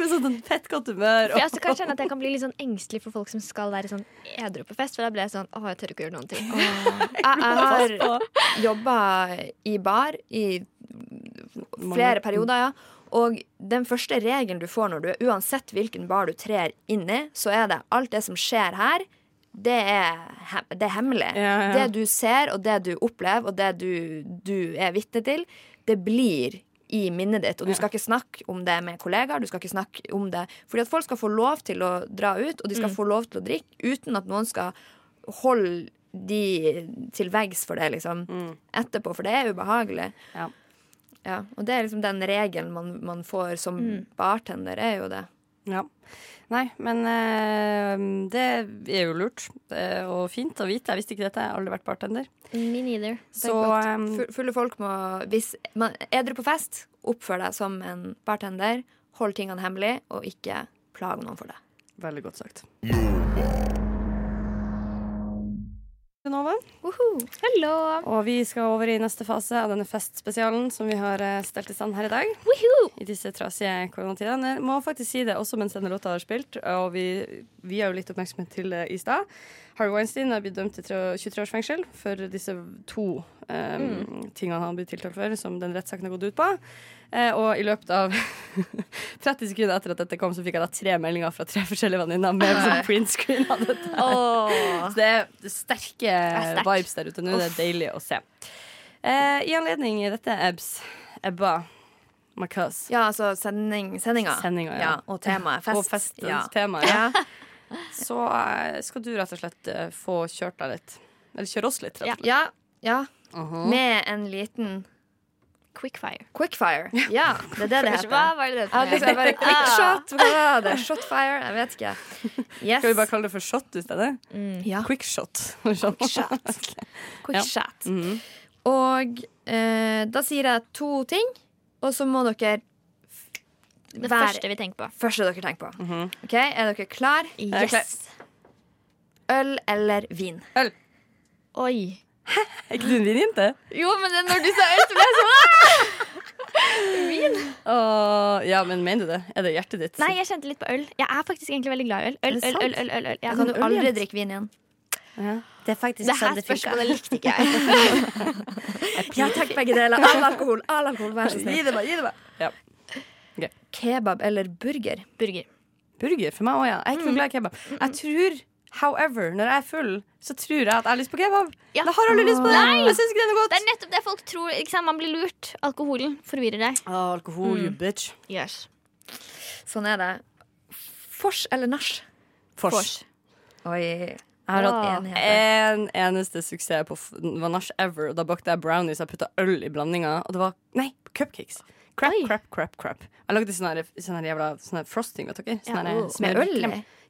Med sånn fett godt humør. For jeg også kan kjenne at jeg kan bli litt sånn engstelig for folk som skal være sånn edru på fest. For da blir jeg sånn Å, jeg tør ikke å gjøre noen ting. Jeg, jeg har jobba i bar i flere perioder, ja. Og den første regelen du får når du Uansett hvilken bar du trer inn i, så er det alt det som skjer her, det er, det er hemmelig. Ja, ja. Det du ser, og det du opplever, og det du, du er vitne til, det blir i minnet ditt. Og du skal ikke snakke om det med kollegaer. Du skal ikke snakke om det Fordi at folk skal få lov til å dra ut, og de skal få lov til å drikke uten at noen skal holde de til veggs for det, liksom. Etterpå, for det er ubehagelig. Ja. Ja, og det er liksom den regelen man, man får som bartender, er jo det. Ja. Nei, men eh, det er jo lurt eh, og fint å vite. Jeg visste ikke dette. Jeg har aldri vært bartender. Me neither. Så fu- Fulle folk må Hvis man er dere på fest, oppfør deg som en bartender. Hold tingene hemmelig, og ikke plag noen for det. Veldig godt sagt. Nova. Hello. Og vi skal over i neste fase av denne festspesialen som vi har eh, stelt i stand her i dag. I disse trasige koronatidene. Må faktisk si det også mens denne låta har spilt, og vi via jo litt oppmerksomhet til det i stad. Harvey Weinstein er blitt dømt til 23 års fengsel for disse to eh, tingene han blir tiltalt for, som den rettssaken har gått ut på. Eh, og i løpet av *laughs* 30 sekunder etter at dette kom, så fikk jeg da tre meldinger fra tre forskjellige venninner med sånn printscreen av dette. Så det er sterke sterkt. vibes der ute nå. Det er deilig å se. Eh, I anledning dette, Ebs, Ebba, my cuz. Ja, altså sending, sendinga. Sendinga, ja. Og temaet fest. Og festens ja. tema. Ja. *laughs* Så eh, skal du rett og slett eh, få kjørt deg litt. Eller kjøre oss litt, rett og slett. ja, ja. Mhm. Med en liten Quickfire. quickfire. Ja, det er det det heter. Hva var det det Ja, bare quick. Hva var det? Shotfire? Jeg vet ikke. Yes. Skal vi bare kalle det for shot i stedet? Ja. Quickshot. Quickshot. Sånn. *laughs* Quick Ja. Mm. Og eh, da sier jeg to ting, og så må dere Det Hver- første vi tenker på. første dere tenker på. Mhm. Ok, Er dere klar? er klar. Øl eller vin? Oi. Er *laughs* ikke du en vinjente? Jo, men det, når du sa øl, så ble jeg sånn Åh, ja, men mener du det? Er det hjertet ditt? Nei, jeg kjente litt på øl. Jeg er faktisk egentlig veldig glad i øl. Øl, øl, øl, øl, øl, øl. Da kan du aldri drikke vin igjen. Ja. Det er faktisk Det her spørsmålet likte ikke jeg. *laughs* Ja, takk, begge deler. All alkohol, all alkohol, vær så Gi det meg, gi det meg. Ja. Kebab eller burger? Burger. Burger for meg òg, ja. Jeg er ikke noe glad i kebab. Jeg tror, however, når jeg er full, så tror jeg at jeg har lyst på kebab. Ja. Jeg har aldri lyst på det. Nei. Jeg syns ikke det er noe godt. Det er nettopp det folk tror. Sant? Man blir lurt. Alkoholen forvirrer deg. Åh, alkohol, you bitch. Yes. Sånn er det. Fors eller nach? Fors. Oi. Jeg har hatt én en eneste suksess på var nach ever. Og da bakte jeg brownies. Jeg putta øl i blandinga, og det var Nei, cupcakes. Crap, Oi. crap, crap, crap. Jeg lagde sånn her, sånn jævla sånne frosting, vet dere. Sånne, Ja, oh. Med øl?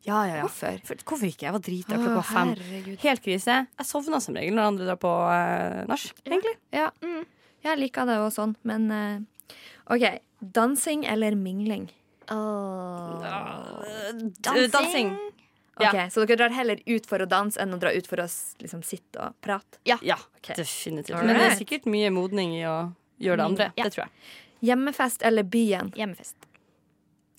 Ja, ja, ja. Hvorfor? For, hvorfor ikke? Jeg var drita klokka fem. herregud. Helt krise. Jeg sovna som regel når andre drar på uh, nach, egentlig. Ja. Jeg liker det òg sånn, men uh, OK. Dansing eller mingling? Oh. Dansing. Dansing. Ok, Ja. Så dere drar heller ut for å danse enn å dra ut for å liksom, sitte og prate? Ja. Ja, okay. definitivt. Alright. Men det er sikkert mye modning i å gjøre det andre. Ja. Det tror jeg. Hjemmefest eller byen? Hjemmefest.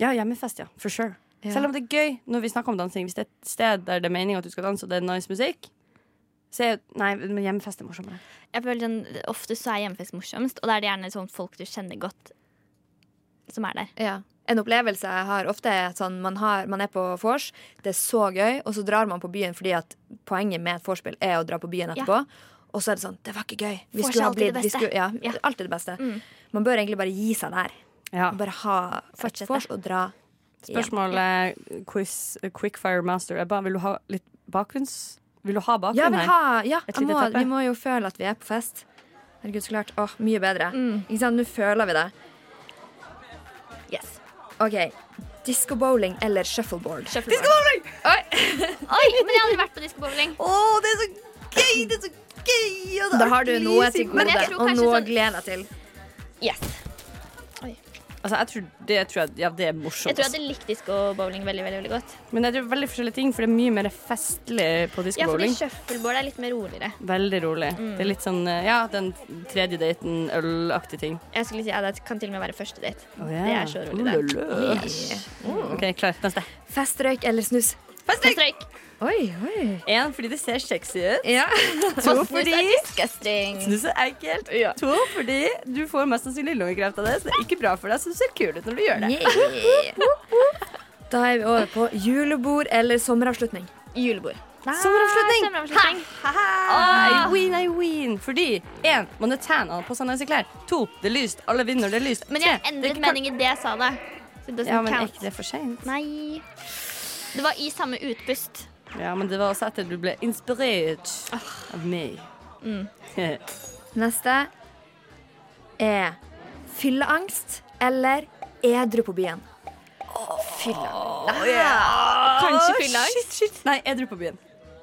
Ja, hjemmefest, ja. For sure. Ja. Selv om det er gøy når vi snakker om dansing. Hvis det er et sted der det er meningen at du skal danse, og det er nice musikk, så er Nei, men hjemmefest er morsommere. Jeg føler sånn, Ofte så er hjemmefest morsomst, og da er det gjerne sånn folk du kjenner godt, som er der. Ja. En opplevelse jeg har ofte er at sånn, man, har, man er på vors, det er så gøy, og så drar man på byen fordi at poenget med et vorspiel er å dra på byen etterpå. Og så er det sånn Det var ikke gøy. Vi er skulle ha blitt vi skulle, ja, Ja. alltid det beste. Man bør egentlig bare gi seg der. Ja. Bare ha et Fortsette. og dra. Spørsmålet Spørsmålet quiz, Quickfire Master Ebba, vil du ha litt bakgrunns... Vil du ha bakgrunn Ja, vil her? ha, ja jeg må, vi må jo føle at vi er på fest. Herregud, så klart. Åh, mye bedre. Mm. Ikke sant? Nå føler vi det. Yes. OK. Disco-bowling eller shuffleboard? Shuffleboard. *laughs* Oi, men jeg har aldri vært på diskobowling. Å, det er så gøy! Det er så gøy! Da har du noe til gode, og noe å sånn- glede deg til. Yes. Altså, jeg tror det, tror jeg, ja, det er morsomt. Jeg tror jeg hadde likt diskobowling veldig veldig, veldig godt. Men det er veldig forskjellige ting, for det er mye mer festlig på Ja, fordi diskobowling. shuffleboard er litt mer roligere. Veldig rolig. Mm. Det er litt sånn eh, ja, den tredje daten, ølaktig ting. Jeg skulle si ja, Det kan til og med være første date. Oh, yeah. Det er så rolig, det. Ulala. OK, klar. Neste. Festrøyk eller snus? Festrøyk. Oi, oi. En, fordi det ser sexy ut. Ja. *laughs* To fordi er disgusting. snus er ekkelt. To fordi du får mest sannsynlig lungekreft av det, så det er ikke bra for deg, så du ser kul ut når du gjør det. Yeah. Da er vi over på julebord eller sommeravslutning. Julebord. Sommeravslutning! Sommeravslutning. I win, I win. Fordi én, man er tan, på seg nice klær. To, det er lyst. Alle vinner når det er lyst. Men jeg Tre, endret mening i det jeg sa det. Ja, men er ikke det for seint? Nei. Det var i samme utpust. Ja, men det var også etter du ble inspirert av meg. Mm. *laughs* Neste er fylleangst eller edru på byen. Kanskje fylleangst? Shit, shit. Nei, byen.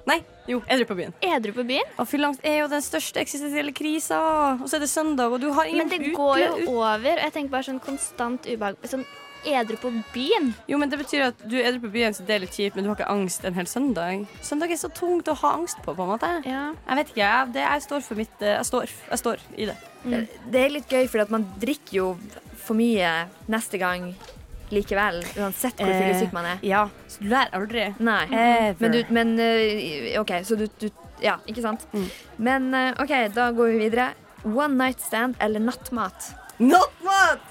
Nei, jo, edru på byen. Edru på byen? Og fylleangst er jo den største eksistensielle krisa. Og så er det søndag, og du har ingen Men det går jo over. Og jeg tenker bare sånn konstant ubehag. Sånn edru på byen. Jo, men det betyr at du er edru på byen, så det er litt kjipt, men du har ikke angst en hel søndag. Søndag er så tungt å ha angst på, på en måte. Ja. Jeg vet ikke, jeg, det, jeg står for mitt eh, Jeg står, jeg står i det. Det, det er litt gøy, for man drikker jo for mye neste gang likevel. Uansett hvor fyllesyk man er. Ja, så du lærer aldri. Nei. Ever. Men, du, men eh, OK, så du, du Ja, ikke sant? Men eh, OK, da går vi videre. One night stand eller nattmat? Nattmat!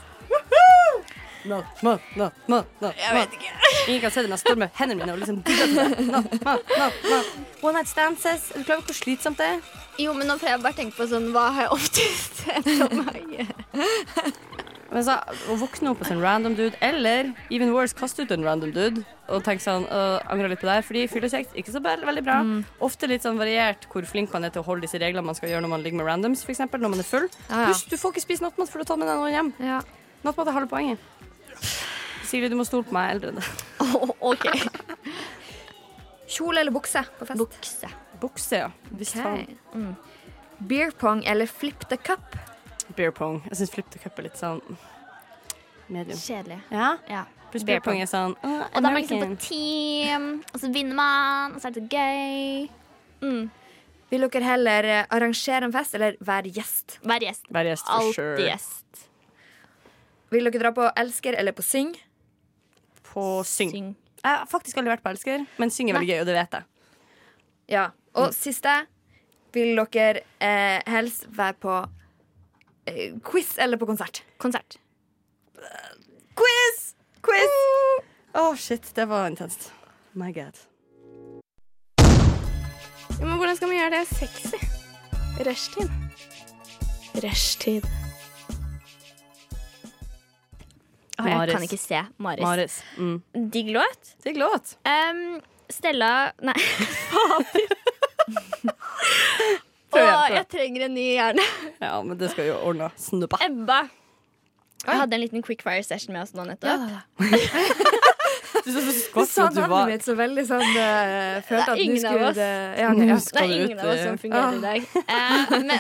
Woohoo! Nattmat, nattmat, nattmat. Jeg vet ikke. Ingen kan se det, men jeg står med hendene mine og liksom digger det. Nattmat, nattmat. One night stances. Er du klar over hvor slitsomt det er? Jo, men nå får jeg bare tenke på sånn Hva har jeg oftest sett om meg? Men så, å våkne opp hos en random dude, eller even worse, kaste ut en random dude og tenke sånn, øh, angre litt på det her, fordi fyllesex ikke så be- veldig bra. Ofte litt sånn variert hvor flink man er til å holde disse reglene man skal gjøre når man ligger med randoms, for eksempel, når man er full. Ja, ja. Husk, du får ikke spise nattmat før du tar med deg noen hjem. Ja. Nattmat er halve poenget. Sigrid, du må stole på meg, jeg er eldre enn deg. *laughs* OK. Kjole eller bukse på fest? Bukse. Bukse, ja. Visst okay. faen. Mm. Beer pong eller flip the cup? Beer pong. Jeg syns flip the cup er litt sånn medium. Kjedelig. Ja? Ja. Pluss Beer beer pong er sånn uh, Og da er man liksom på team, og så vinner man, og så er det så gøy. Mm. Vil dere heller eh, arrangere en fest eller være gjest? Vær gjest. Vær gjest, for Alltid sure. gjest. Vil dere dra på Elsker eller på Syng? På syng. Syng. Jeg har faktisk aldri vært på Elsker, men syng er veldig gøy, og det vet jeg. Ja. Og siste. Vil dere eh, helst være på eh, quiz eller på konsert? Konsert. Quiz! Quiz! Å, shit. Det var intenst. My god. Ja, men hvordan skal man gjøre det sexy? Rushtid. Rushtid. Å, jeg Maris. kan ikke se Maris. Maris. Mm. Digg låt. Digg låt. Um, Stella Nei. *laughs* Å, jeg trenger en ny hjerne. Ja, men det skal jo ordne. Snuppa. Ebba. Jeg hadde en liten quickfire session med oss nå nettopp. *laughs* Du så så Du skvatt sa at du navnet var mitt så veldig sånn uh, Følte at du skulle oss. det- ja, nei, ja. Det er ingen ut av oss som fungerer fungerer i dag. Uh, men,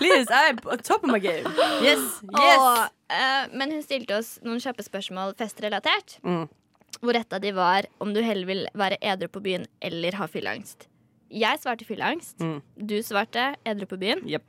Please, I'm on top of my game. Yes, yes. og, eh, men hun stilte oss noen kjappe spørsmål festrelatert. Mm. hvor et av de var om du heller vil være edru på byen eller ha fylleangst. Jeg svarte fylleangst. Mm. Du svarte edru på byen. Yep.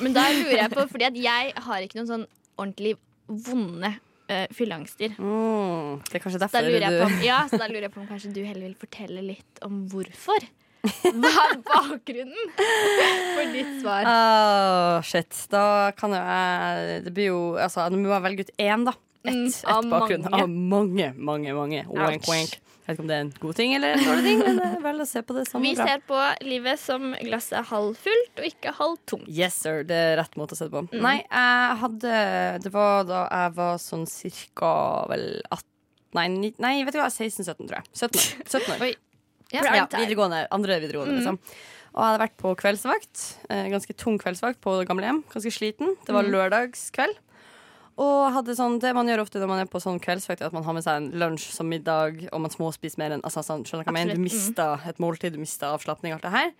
Men da lurer jeg på, *laughs* fordi at jeg har ikke noen sånn ordentlig vonde uh, fylleangster. Mm, det er kanskje Da lurer jeg på, om- *laughs* ja, så da lurer jeg på om kanskje du heller vil fortelle litt om hvorfor. *laughs* Hva er bakgrunnen for ditt svar? Åh, shit. Da kan jo jeg Det blir jo Altså, nå må jeg velge ut én, da. Ett Mm, et av bakgrunn. mange. Av mange, mange, mange. Wank, wank. Jeg vet ikke om det er en god ting eller en dårlig ting, men er vel å se på det samme. Vi ser på livet som glasset er halvfullt og ikke halvtomt. Yes, sir. Det er rett måte å se det på. Mm. Nei, jeg hadde Det var da jeg var sånn cirka vel 18 Nei, nei vet du hva, 16-17, tror jeg. 17 år. *laughs* 17 år. Ja, Ja, videregående, andre videregående, Mm. liksom. Og jeg hadde vært på kveldsvakt. Eh, ganske tung kveldsvakt på gamlehjem. Ganske sliten. Det var Mm. lørdagskveld. Og hadde sånn, det man gjør ofte når man er på sånn kveldsvakt, at man har med seg en lunsj som middag, og man småspiser mer enn altså, sånn, Skjønner hva jeg mener? Du mm. mister et måltid, du mister avslapning, alt det her.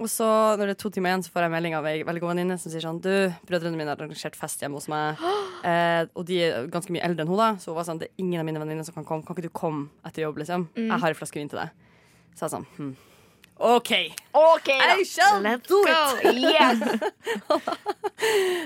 Og så, når det er to timer igjen, så får jeg melding av ei veldig god venninne som sier sånn Du, brødrene mine har arrangert fest hjemme hos meg, *gasps* eh, og de er ganske mye eldre enn hun, da. Så hun var sånn Det er ingen av mine venninner som kan komme. Kan ikke du komme etter jobb, liksom? Mm. Jeg har ei flaske vin til deg. Så jeg sånn hm. OK. okay da. I shall Let's do go. it. Yes. *laughs*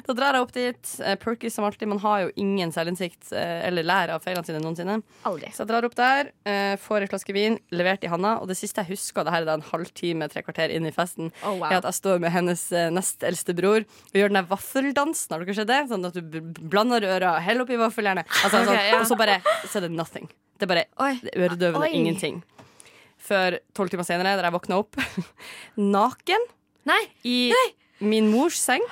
Da drar jeg opp dit. Eh, Perky som alltid. Man har jo ingen selvinnsikt eh, eller lærer av feilene sine noensinne. Aldri. Så jeg drar opp der, eh, får en flaske vin levert i handa. Og det siste jeg husker, det her er da en halvtime, tre kvarter inn i festen, Oh, wow. er at jeg står med hennes nest eldste bror og gjør den der vaffeldansen. Har dere sett det? Sånn at du blander øra, heller oppi vaffeljernet, altså, okay, sånn, ja. og så bare så er det nothing. Det er bare øredøvende ingenting. Før tolv timer senere, der jeg våkna opp *laughs* naken Nei. i min mors seng.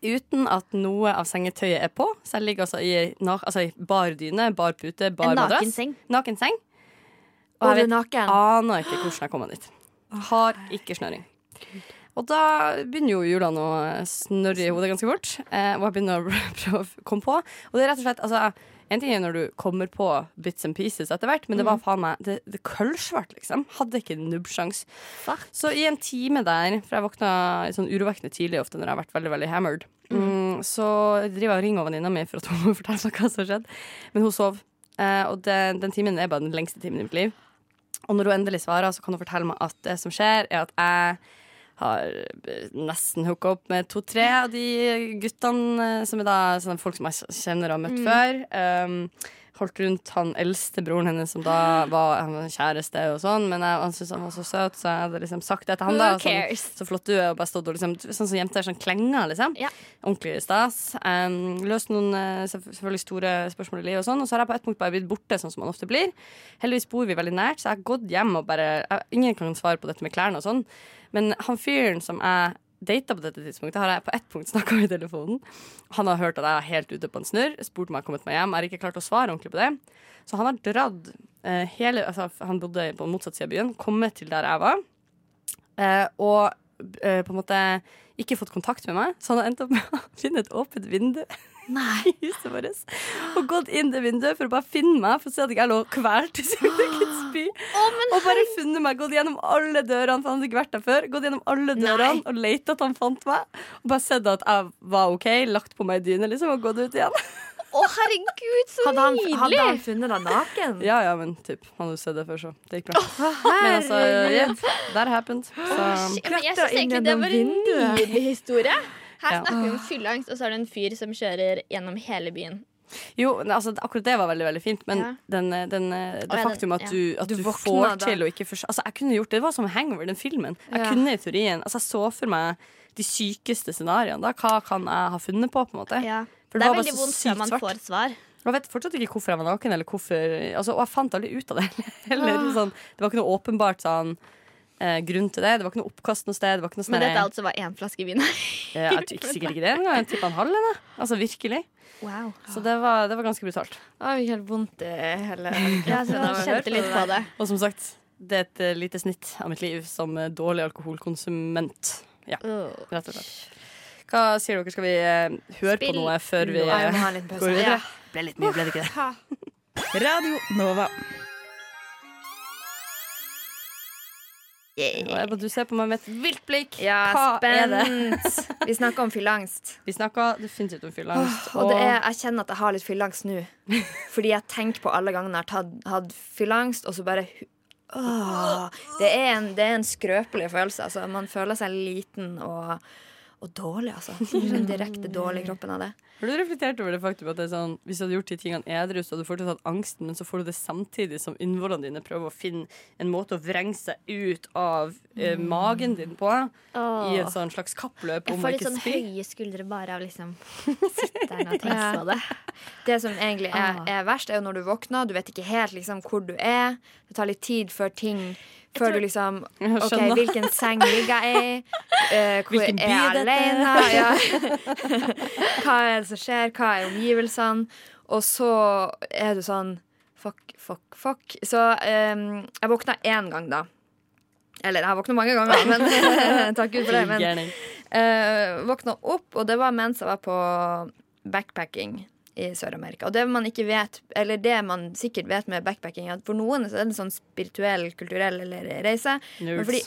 Uten at noe av sengetøyet er på. Så jeg ligger altså i, altså i bar dyne, bar pute, bar En madrass. nakenseng. Naken seng. Og Og jeg vet, naken. aner ikke hvordan jeg kom meg dit. Har ikke snøring. Og da begynner jo hjulene å snørre i hodet ganske fort. Eh, og jeg begynner å *laughs* prøve å komme på. Og det er rett og slett altså, En ting er når du kommer på bits and pieces etter hvert, men det var faen meg Det, det kølsvart, liksom. Hadde ikke nubbsjans. Så i en time der, for jeg våkna sånn urovekkende tidlig ofte når jeg har vært veldig veldig hammered, mm, så driver jeg og ringer venninna mi for at hun må *laughs* fortelle meg hva som har skjedd. Men hun sov. Eh, og den, den timen er bare den lengste timen i mitt liv. Og når hun endelig svarer, så kan hun fortelle meg at det som skjer, er at jeg har nesten hooka opp med to-tre av de guttene eh, som er da sånne folk som jeg kjenner og har møtt før. Um, holdt rundt han eldste broren hennes, som da var, kjæreste og sånn, men jeg, han syntes han var så søt, så jeg hadde liksom sagt det til han. da? Sånn, så flott du er, og bare stått og liksom Sånn som jenter sånn klenger, liksom. Ja. Ordentlig stas. Um, løst noen eh, selvfølgelig store spørsmål i livet, og sånn Og så har jeg på et punkt bare blitt borte, sånn som man ofte blir. Heldigvis bor vi veldig nært, så jeg har gått hjem og bare jeg, Ingen kan svare på dette med klærne og sånn, men han fyren som jeg data på dette tidspunktet, har jeg på ett punkt snakka med i telefonen. Han har hørt at jeg er helt ute på en snurr, spurt om jeg har kommet meg hjem. Jeg har ikke klart å svare ordentlig på det. Så han har dratt eh, hele altså, Han bodde på motsatt side av byen, kommet til der jeg var, eh, og eh, på en måte ikke fått kontakt med meg. Så han har endt opp med å *laughs* finne et åpent vindu i *laughs* huset vårt. Og gått inn det vinduet for å bare finne meg, for å se at jeg ikke lå kvalt i sitt spy. og bare funnet meg, gått gjennom alle dørene, for han hadde ikke vært der før. Gått gjennom alle dørene og leita at han fant meg. Og bare sett at jeg var OK, lagt på meg ei dyne liksom, og gått ut igjen. *laughs* Å, herregud, så Hadde han, nydelig! hadde han funnet deg naken? Ja, ja, men typ, han hadde sett det før, så det gikk bra. Men altså, yeah, that happened. Så, Shit, men jeg syns egentlig det var en nydelig historie. Her snakker vi om fylleangst, og så er det en fyr som kjører gjennom hele byen. jo, altså, akkurat det var veldig veldig fint, men Ja. den, den, det Å, ja, faktum at ja. du, at Du du, får da. til å ikke forstå altså, Jeg kunne gjort det. Det var som Hangover, den filmen. Jeg Ja. kunne i teorien Altså, jeg så for meg de sykeste scenarioene. Da. Hva kan jeg ha funnet på, på en måte? Ja. For Det det er var bare veldig så vondt sykt før man svart. får svar. Jeg vet fortsatt ikke hvorfor jeg var naken, eller hvorfor altså, Og jeg fant aldri ut av det. *laughs* Eller, sånn, det var ikke noe åpenbart sånn eh, grunn til det. Det var ikke noe oppkast noe sted. Det var ikke noe sånn Men dette altså var én flaske vin. *laughs* Eh, Jeg tror ikke sikkert ikke det engang. Jeg tippa en halv jeg. Altså virkelig. Wow. Så det var, det var ganske brutalt. Jeg fikk helt vondt i hele *laughs* Ja, jeg kjente litt på det. Og som sagt, det er et eh, lite snitt av mitt liv som eh, dårlig alkoholkonsument. Ja, rett og slett. Hva sier dere? Skal vi eh, høre Spill. på noe før vi går videre? Ja. Ble litt mye, ble det ikke det? Radio Nova. Og Ebba, du ser på meg med et vilt blikk. Ja, Hva er det? *laughs* Vi snakker om fylleangst. Vi snakker definitivt om fylleangst. Oh, og det er, jeg kjenner at jeg har litt fylleangst nå. Fordi jeg tenker på alle gangene jeg har hatt fylleangst, og så bare oh, det, er en, det er en skrøpelig følelse. Altså. Man føler seg liten og, og dårlig, altså. Sånn direkte dårlig i kroppen av det. Har du reflektert over det faktum at det er sånn, hvis du hadde gjort de tingene edru, så hadde du fortsatt hatt angsten, men så får du det samtidig som innvollene dine prøver å finne en måte å vrenge seg ut av eh, Mm. magen din på, oh. i et sånn slags kappløp Jeg om å får litt sånn spy? høye skuldre bare av liksom *laughs* sitte der og tenke på det. Det som egentlig er, er verst, er jo når du våkner. Du vet ikke helt liksom, hvor du er. Det tar litt tid før ting Før du liksom *laughs* OK, hvilken seng ligger jeg i? Uh, *laughs* hvor Hvilken er jeg alene? *laughs* Ja. Hva er det som skjer? Hva er omgivelsene? Og så er du sånn Fuck, fuck, fuck. Så um, jeg våkna én gang, da. Eller jeg har våkna mange ganger, men takk Gud for det. Men uh, våkna opp, og det var mens jeg var på backpacking i Sør-Amerika. Og det man ikke vet, eller det man sikkert vet med backpacking, at for noen så er det en sånn spirituell, kulturell eller reise. Men for de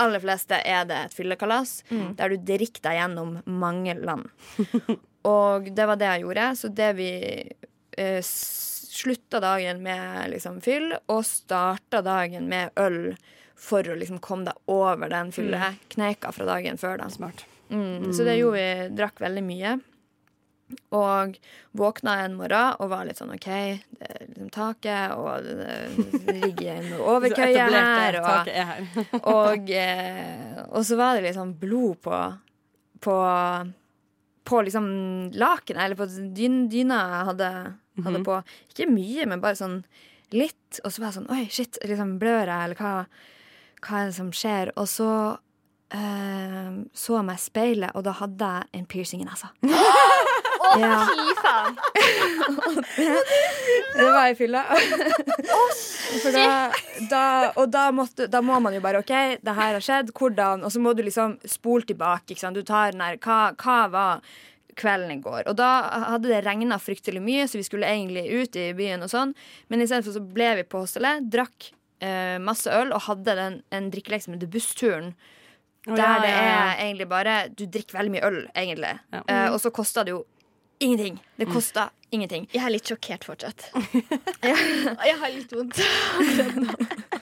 aller fleste er det et fyllekalas Mm. der du drikker deg gjennom mange land. *laughs* og det var det jeg gjorde. Så det vi eh, slutta dagen med liksom fyll, og starta dagen med øl for å liksom komme deg over den fyllekneika fra dagen før. Da. Smart. Mm, så det gjorde vi. Drakk veldig mye. Og våkna en morgen og var litt sånn OK, det er liksom taket, og det ligger en *laughs* overkøye her. Og, her. *laughs* og, eh, og så var det liksom blod på På, på liksom lakenet, eller på dyn, dyna jeg hadde, hadde Mhm. på. Ikke mye, men bare sånn litt. Og så var jeg sånn Oi, shit, liksom blør jeg, eller hva, hva er det som skjer? Og så eh, så jeg meg i speilet, og da hadde jeg en piercing i nesa. *laughs* Å, Ja. fy faen! *laughs* Det var i fylla. For da, da, og da, måtte, da må man jo bare OK, det her har skjedd. Hvordan? Og så må du liksom spole tilbake. Ikke sant? Du tar den her hva, hva var kvelden i går? Og da hadde det regna fryktelig mye, så vi skulle egentlig ut i byen og sånn. Men istedenfor så ble vi på hostelet, drakk eh, masse øl og hadde den, en drikkelek som heter Bussturen. Der ja, det ja, er egentlig bare Du drikker veldig mye øl, egentlig. Ja. Eh, og så kosta det jo ingenting. Det kosta ingenting. Jeg er litt sjokkert fortsatt. *laughs* Jeg har litt vondt. *laughs*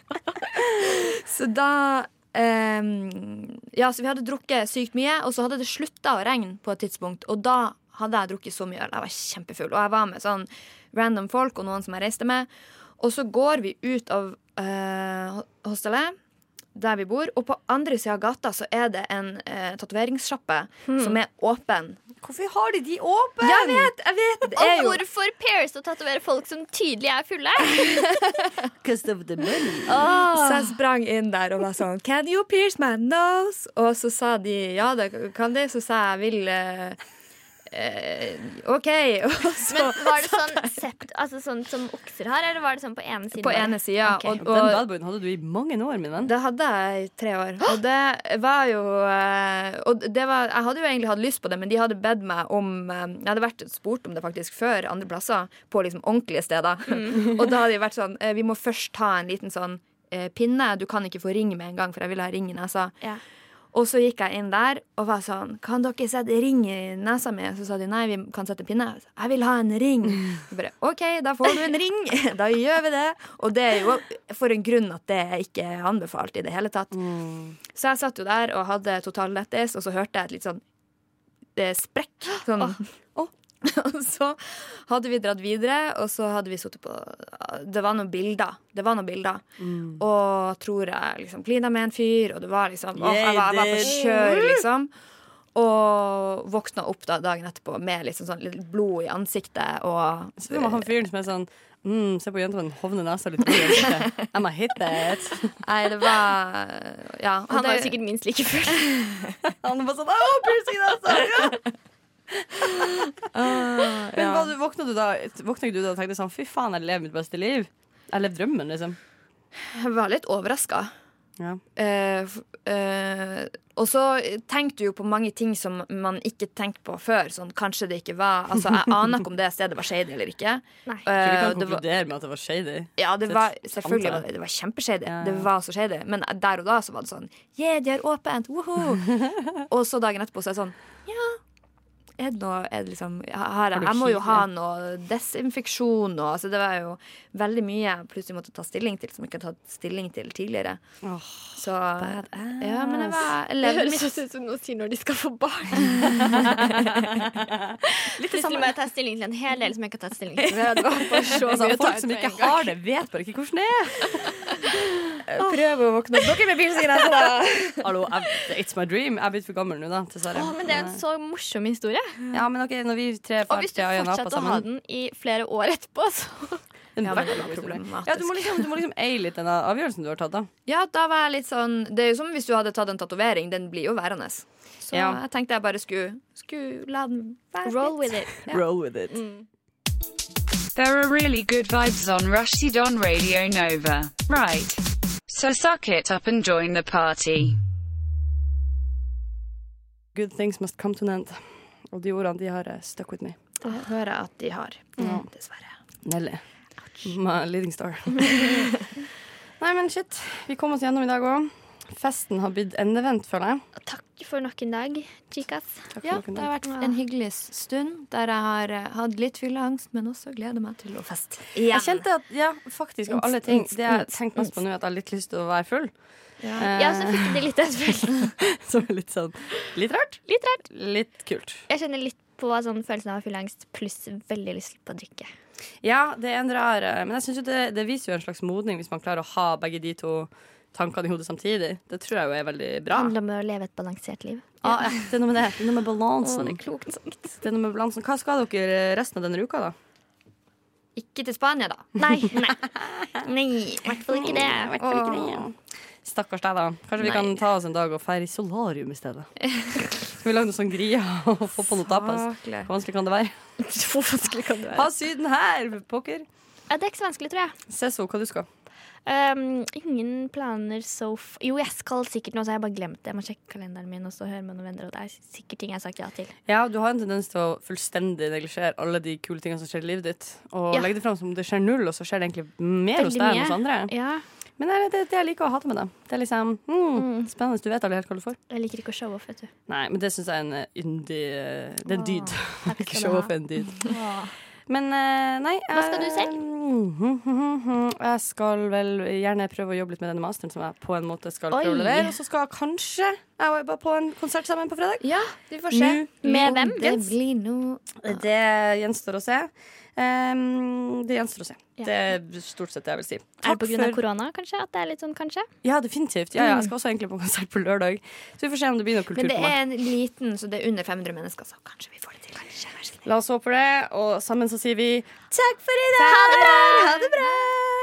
Så da um, Ja, så vi hadde drukket sykt mye, og så hadde det slutta å regne på et tidspunkt. Og da hadde jeg drukket så mye øl. Jeg var kjempefull. Og jeg var med sånn random folk og noen som jeg reiste med. Og så går vi ut av uh, ho- hostellet der vi bor, og på andre sida av gata så er det en eh, tatoveringssjappe som er åpen. Hvorfor har de de åpne? Jeg vet, jeg vet! Det er Og jo hvorfor pairs å tatovere folk som tydelig er fulle? *laughs* Because of the money. Så jeg sprang inn der og var sånn Can you pierce my nose? Og så sa de ja, det kan de. Så sa jeg vil eh, OK. *laughs* Så Men Var det sånn sept, altså sånn som okser har, eller var det sånn på ene siden? på ene sida. Okay. Og, Den og badboyen hadde du i mange år, min venn. det hadde jeg i tre år. Og det var jo eh, Og det var, jeg hadde jo egentlig hatt lyst på det, men de hadde bedt meg om eh, Jeg hadde vært spurt om det faktisk før andre plasser, på liksom ordentlige steder. *laughs* Og da hadde de vært sånn eh, Vi må først ta en liten sånn eh, pinne. Du kan ikke få ring med en gang, for jeg ville ha ring i nesa. Ja. Og så gikk jeg inn der og var sånn Kan dere sette ring i nesa mi? Så sa de nei, vi kan sette pinne. Jeg sa, Jeg vil ha en ring. Jeg bare, OK, da får du en ring. *laughs* Da gjør vi det. Og det er jo for en grunn at det ikke er anbefalt i det hele tatt. Så jeg satt jo der og hadde total lettis, og så hørte jeg et litt sånn det sprekk. Sånn. *laughs* Og så hadde vi dratt videre, og så hadde vi sittet på Det var noen bilder. Det var noen bilder. Og tror jeg liksom klina med en fyr, og det var liksom åh, jeg, var, jeg var på kjør, liksom. Og våkna opp da dagen etterpå med liksom sånn litt blod i ansiktet og Så det var han fyren som er sånn mm, Se på jenta med den hovne nesa litt. I'm *laughs* a hit that. Nei, det var Ja. Han, Han var jo sikkert minst like full. *laughs* Han var sånn Å, piercing nesa! Ja. *laughs* Ah, Men ja. våkna du da Våkna du da og tenkte sånn Fy faen, jeg lever mitt beste liv? Jeg levde drømmen, liksom. Jeg var litt overraska. Ja. Uh, eh, og så tenkte du jo på mange ting som man ikke tenkte på før. Sånn, kanskje det ikke var Altså, Jeg aner ikke om det stedet var shady eller ikke. Nei. Uh, kan det var, konkludere med at det var shady. ja, det Det var selvfølgelig var det, det var kjempeshady. Ja, ja. Det var så shady. Men der og da så var det sånn Yeah, de har åpent! Woho! *laughs* og så dagen etterpå så er det sånn Ja, er det noe er det liksom, har, Har jeg må jo ha noe desinfeksjon og altså Det var jo veldig mye jeg plutselig måtte ta stilling til som jeg ikke hadde tatt stilling til tidligere. Oh, Så Ja, men jeg, var, jeg Det høres ut som noen sier når de skal få barn. *laughs* Litt det samme. jeg ta stilling til en hel del som jeg ikke har tatt stilling til. Det var bare så Altså, mye å ta folk som ikke har det, vet bare ikke hvordan det er. Prøv å våkne opp. Dere med bilsikkerhet, da! Hallo, it's my dream. Jeg er blitt for gammel nå, da, dessverre. Oh, men det er en så morsom historie. Ja, men ok, når vi tre Og hvis du fortsetter å ha den i flere år etterpå, så *laughs* Ja. Ja, du må liksom, du må liksom eie litt den avgjørelsen du har tatt, da. Ja, da var jeg litt sånn Det er jo som hvis du hadde tatt en tatovering. Den blir jo værende. Så Ja. jeg tenkte jeg bare skulle, skulle la den være roll litt. with it. Ja. Roll with it. There are really good vibes on Rushdie Don Radio Nova, right? So suck it up and join the party. Good things must come to an end. Og de ordene de har stuck with me. Det hører jeg at de har. mm. Dessverre. Nelly. My leading star. *laughs* Nei, men shit. Vi kom oss gjennom i dag òg. Festen har blitt endevendt, føler jeg. Takk for nok en dag, chicas. Ja, det har vært en hyggelig stund der jeg har eh, hatt litt fylleangst, men også gleder meg til å feste. Jeg kjente at, ja, faktisk, av alle ting Det jeg tenkte mest på nå, at jeg har litt lyst til å være full. Ja, så fikk de litt etterfølelse. *laughs* Så litt sånn Litt rart. Litt rart. Litt kult. Jeg kjenner litt på sånn følelsen av fylleangst pluss veldig lyst på å drikke. Ja, det er en rar eh, Men jeg synes jo det, det viser jo en slags modning hvis man klarer å ha begge de to tankene i hodet samtidig. Det tror jeg jo er veldig bra. Det handler om å leve et balansert liv. Ja, det er noe med det. Det er noe med balansen. det klokt sagt. Det er noe med balansen. Hva skal dere resten av denne uka, da? Ikke til Spania, da. Nei, nei. *laughs* Nei, i hvert fall ikke det. Åh. Stakkars deg, da. Kanskje vi kan ta oss en dag og feire i solarium i stedet. Skal vi lage noe sånn gria og få på noe tapas? Hvor vanskelig kan det være? *laughs* Hvor vanskelig kan det være? Ha Syden her, pokker! Ja, det er ikke så vanskelig, tror jeg. Seso, hva du skal? Um, ingen planer so f... Jo, jeg skal sikkert noe, så har jeg bare glemt det. Jeg må sjekke kalenderen min og så høre med noen venner. Og det er sikkert ting jeg har sagt ja til. Ja, du har en tendens til å fullstendig neglisjere alle de kule tingene som skjer i livet ditt. Og Ja. legge det fram som om det skjer null, og så skjer det egentlig mer hos deg enn hos andre. Ja, Men det det, det jeg liker å ha det med det. Det er liksom mm, spennende. Du vet aldri helt hva du får. Jeg liker ikke å show off, vet du. Nei, men det syns jeg er en eh, yndig eh, Det er en dyd. Ikke *laughs* show-off, en dyd. Åh. Men eh, nei Hva skal du selv? selv? Jeg skal vel gjerne prøve å jobbe litt med denne masteren som jeg på en måte skal prøve å levere. Og så skal jeg kanskje jeg var bare på en konsert sammen på fredag. Ja, vi får se. Med hvem? Det blir noe Det gjenstår å se. Ehm, det gjenstår å se. Ja. Det er stort sett det jeg vil si. Er det på av for- korona, kanskje? At det er litt sånn kanskje? Ja, definitivt. Ja, ja, jeg skal også egentlig på konsert på lørdag. Så vi får se om det blir noe kultur Men det er en liten, så det er under 500 mennesker, så kanskje vi får det til. Kanskje. La oss håpe det, og sammen så sier vi takk for i dag! Ha det bra! Ha det bra!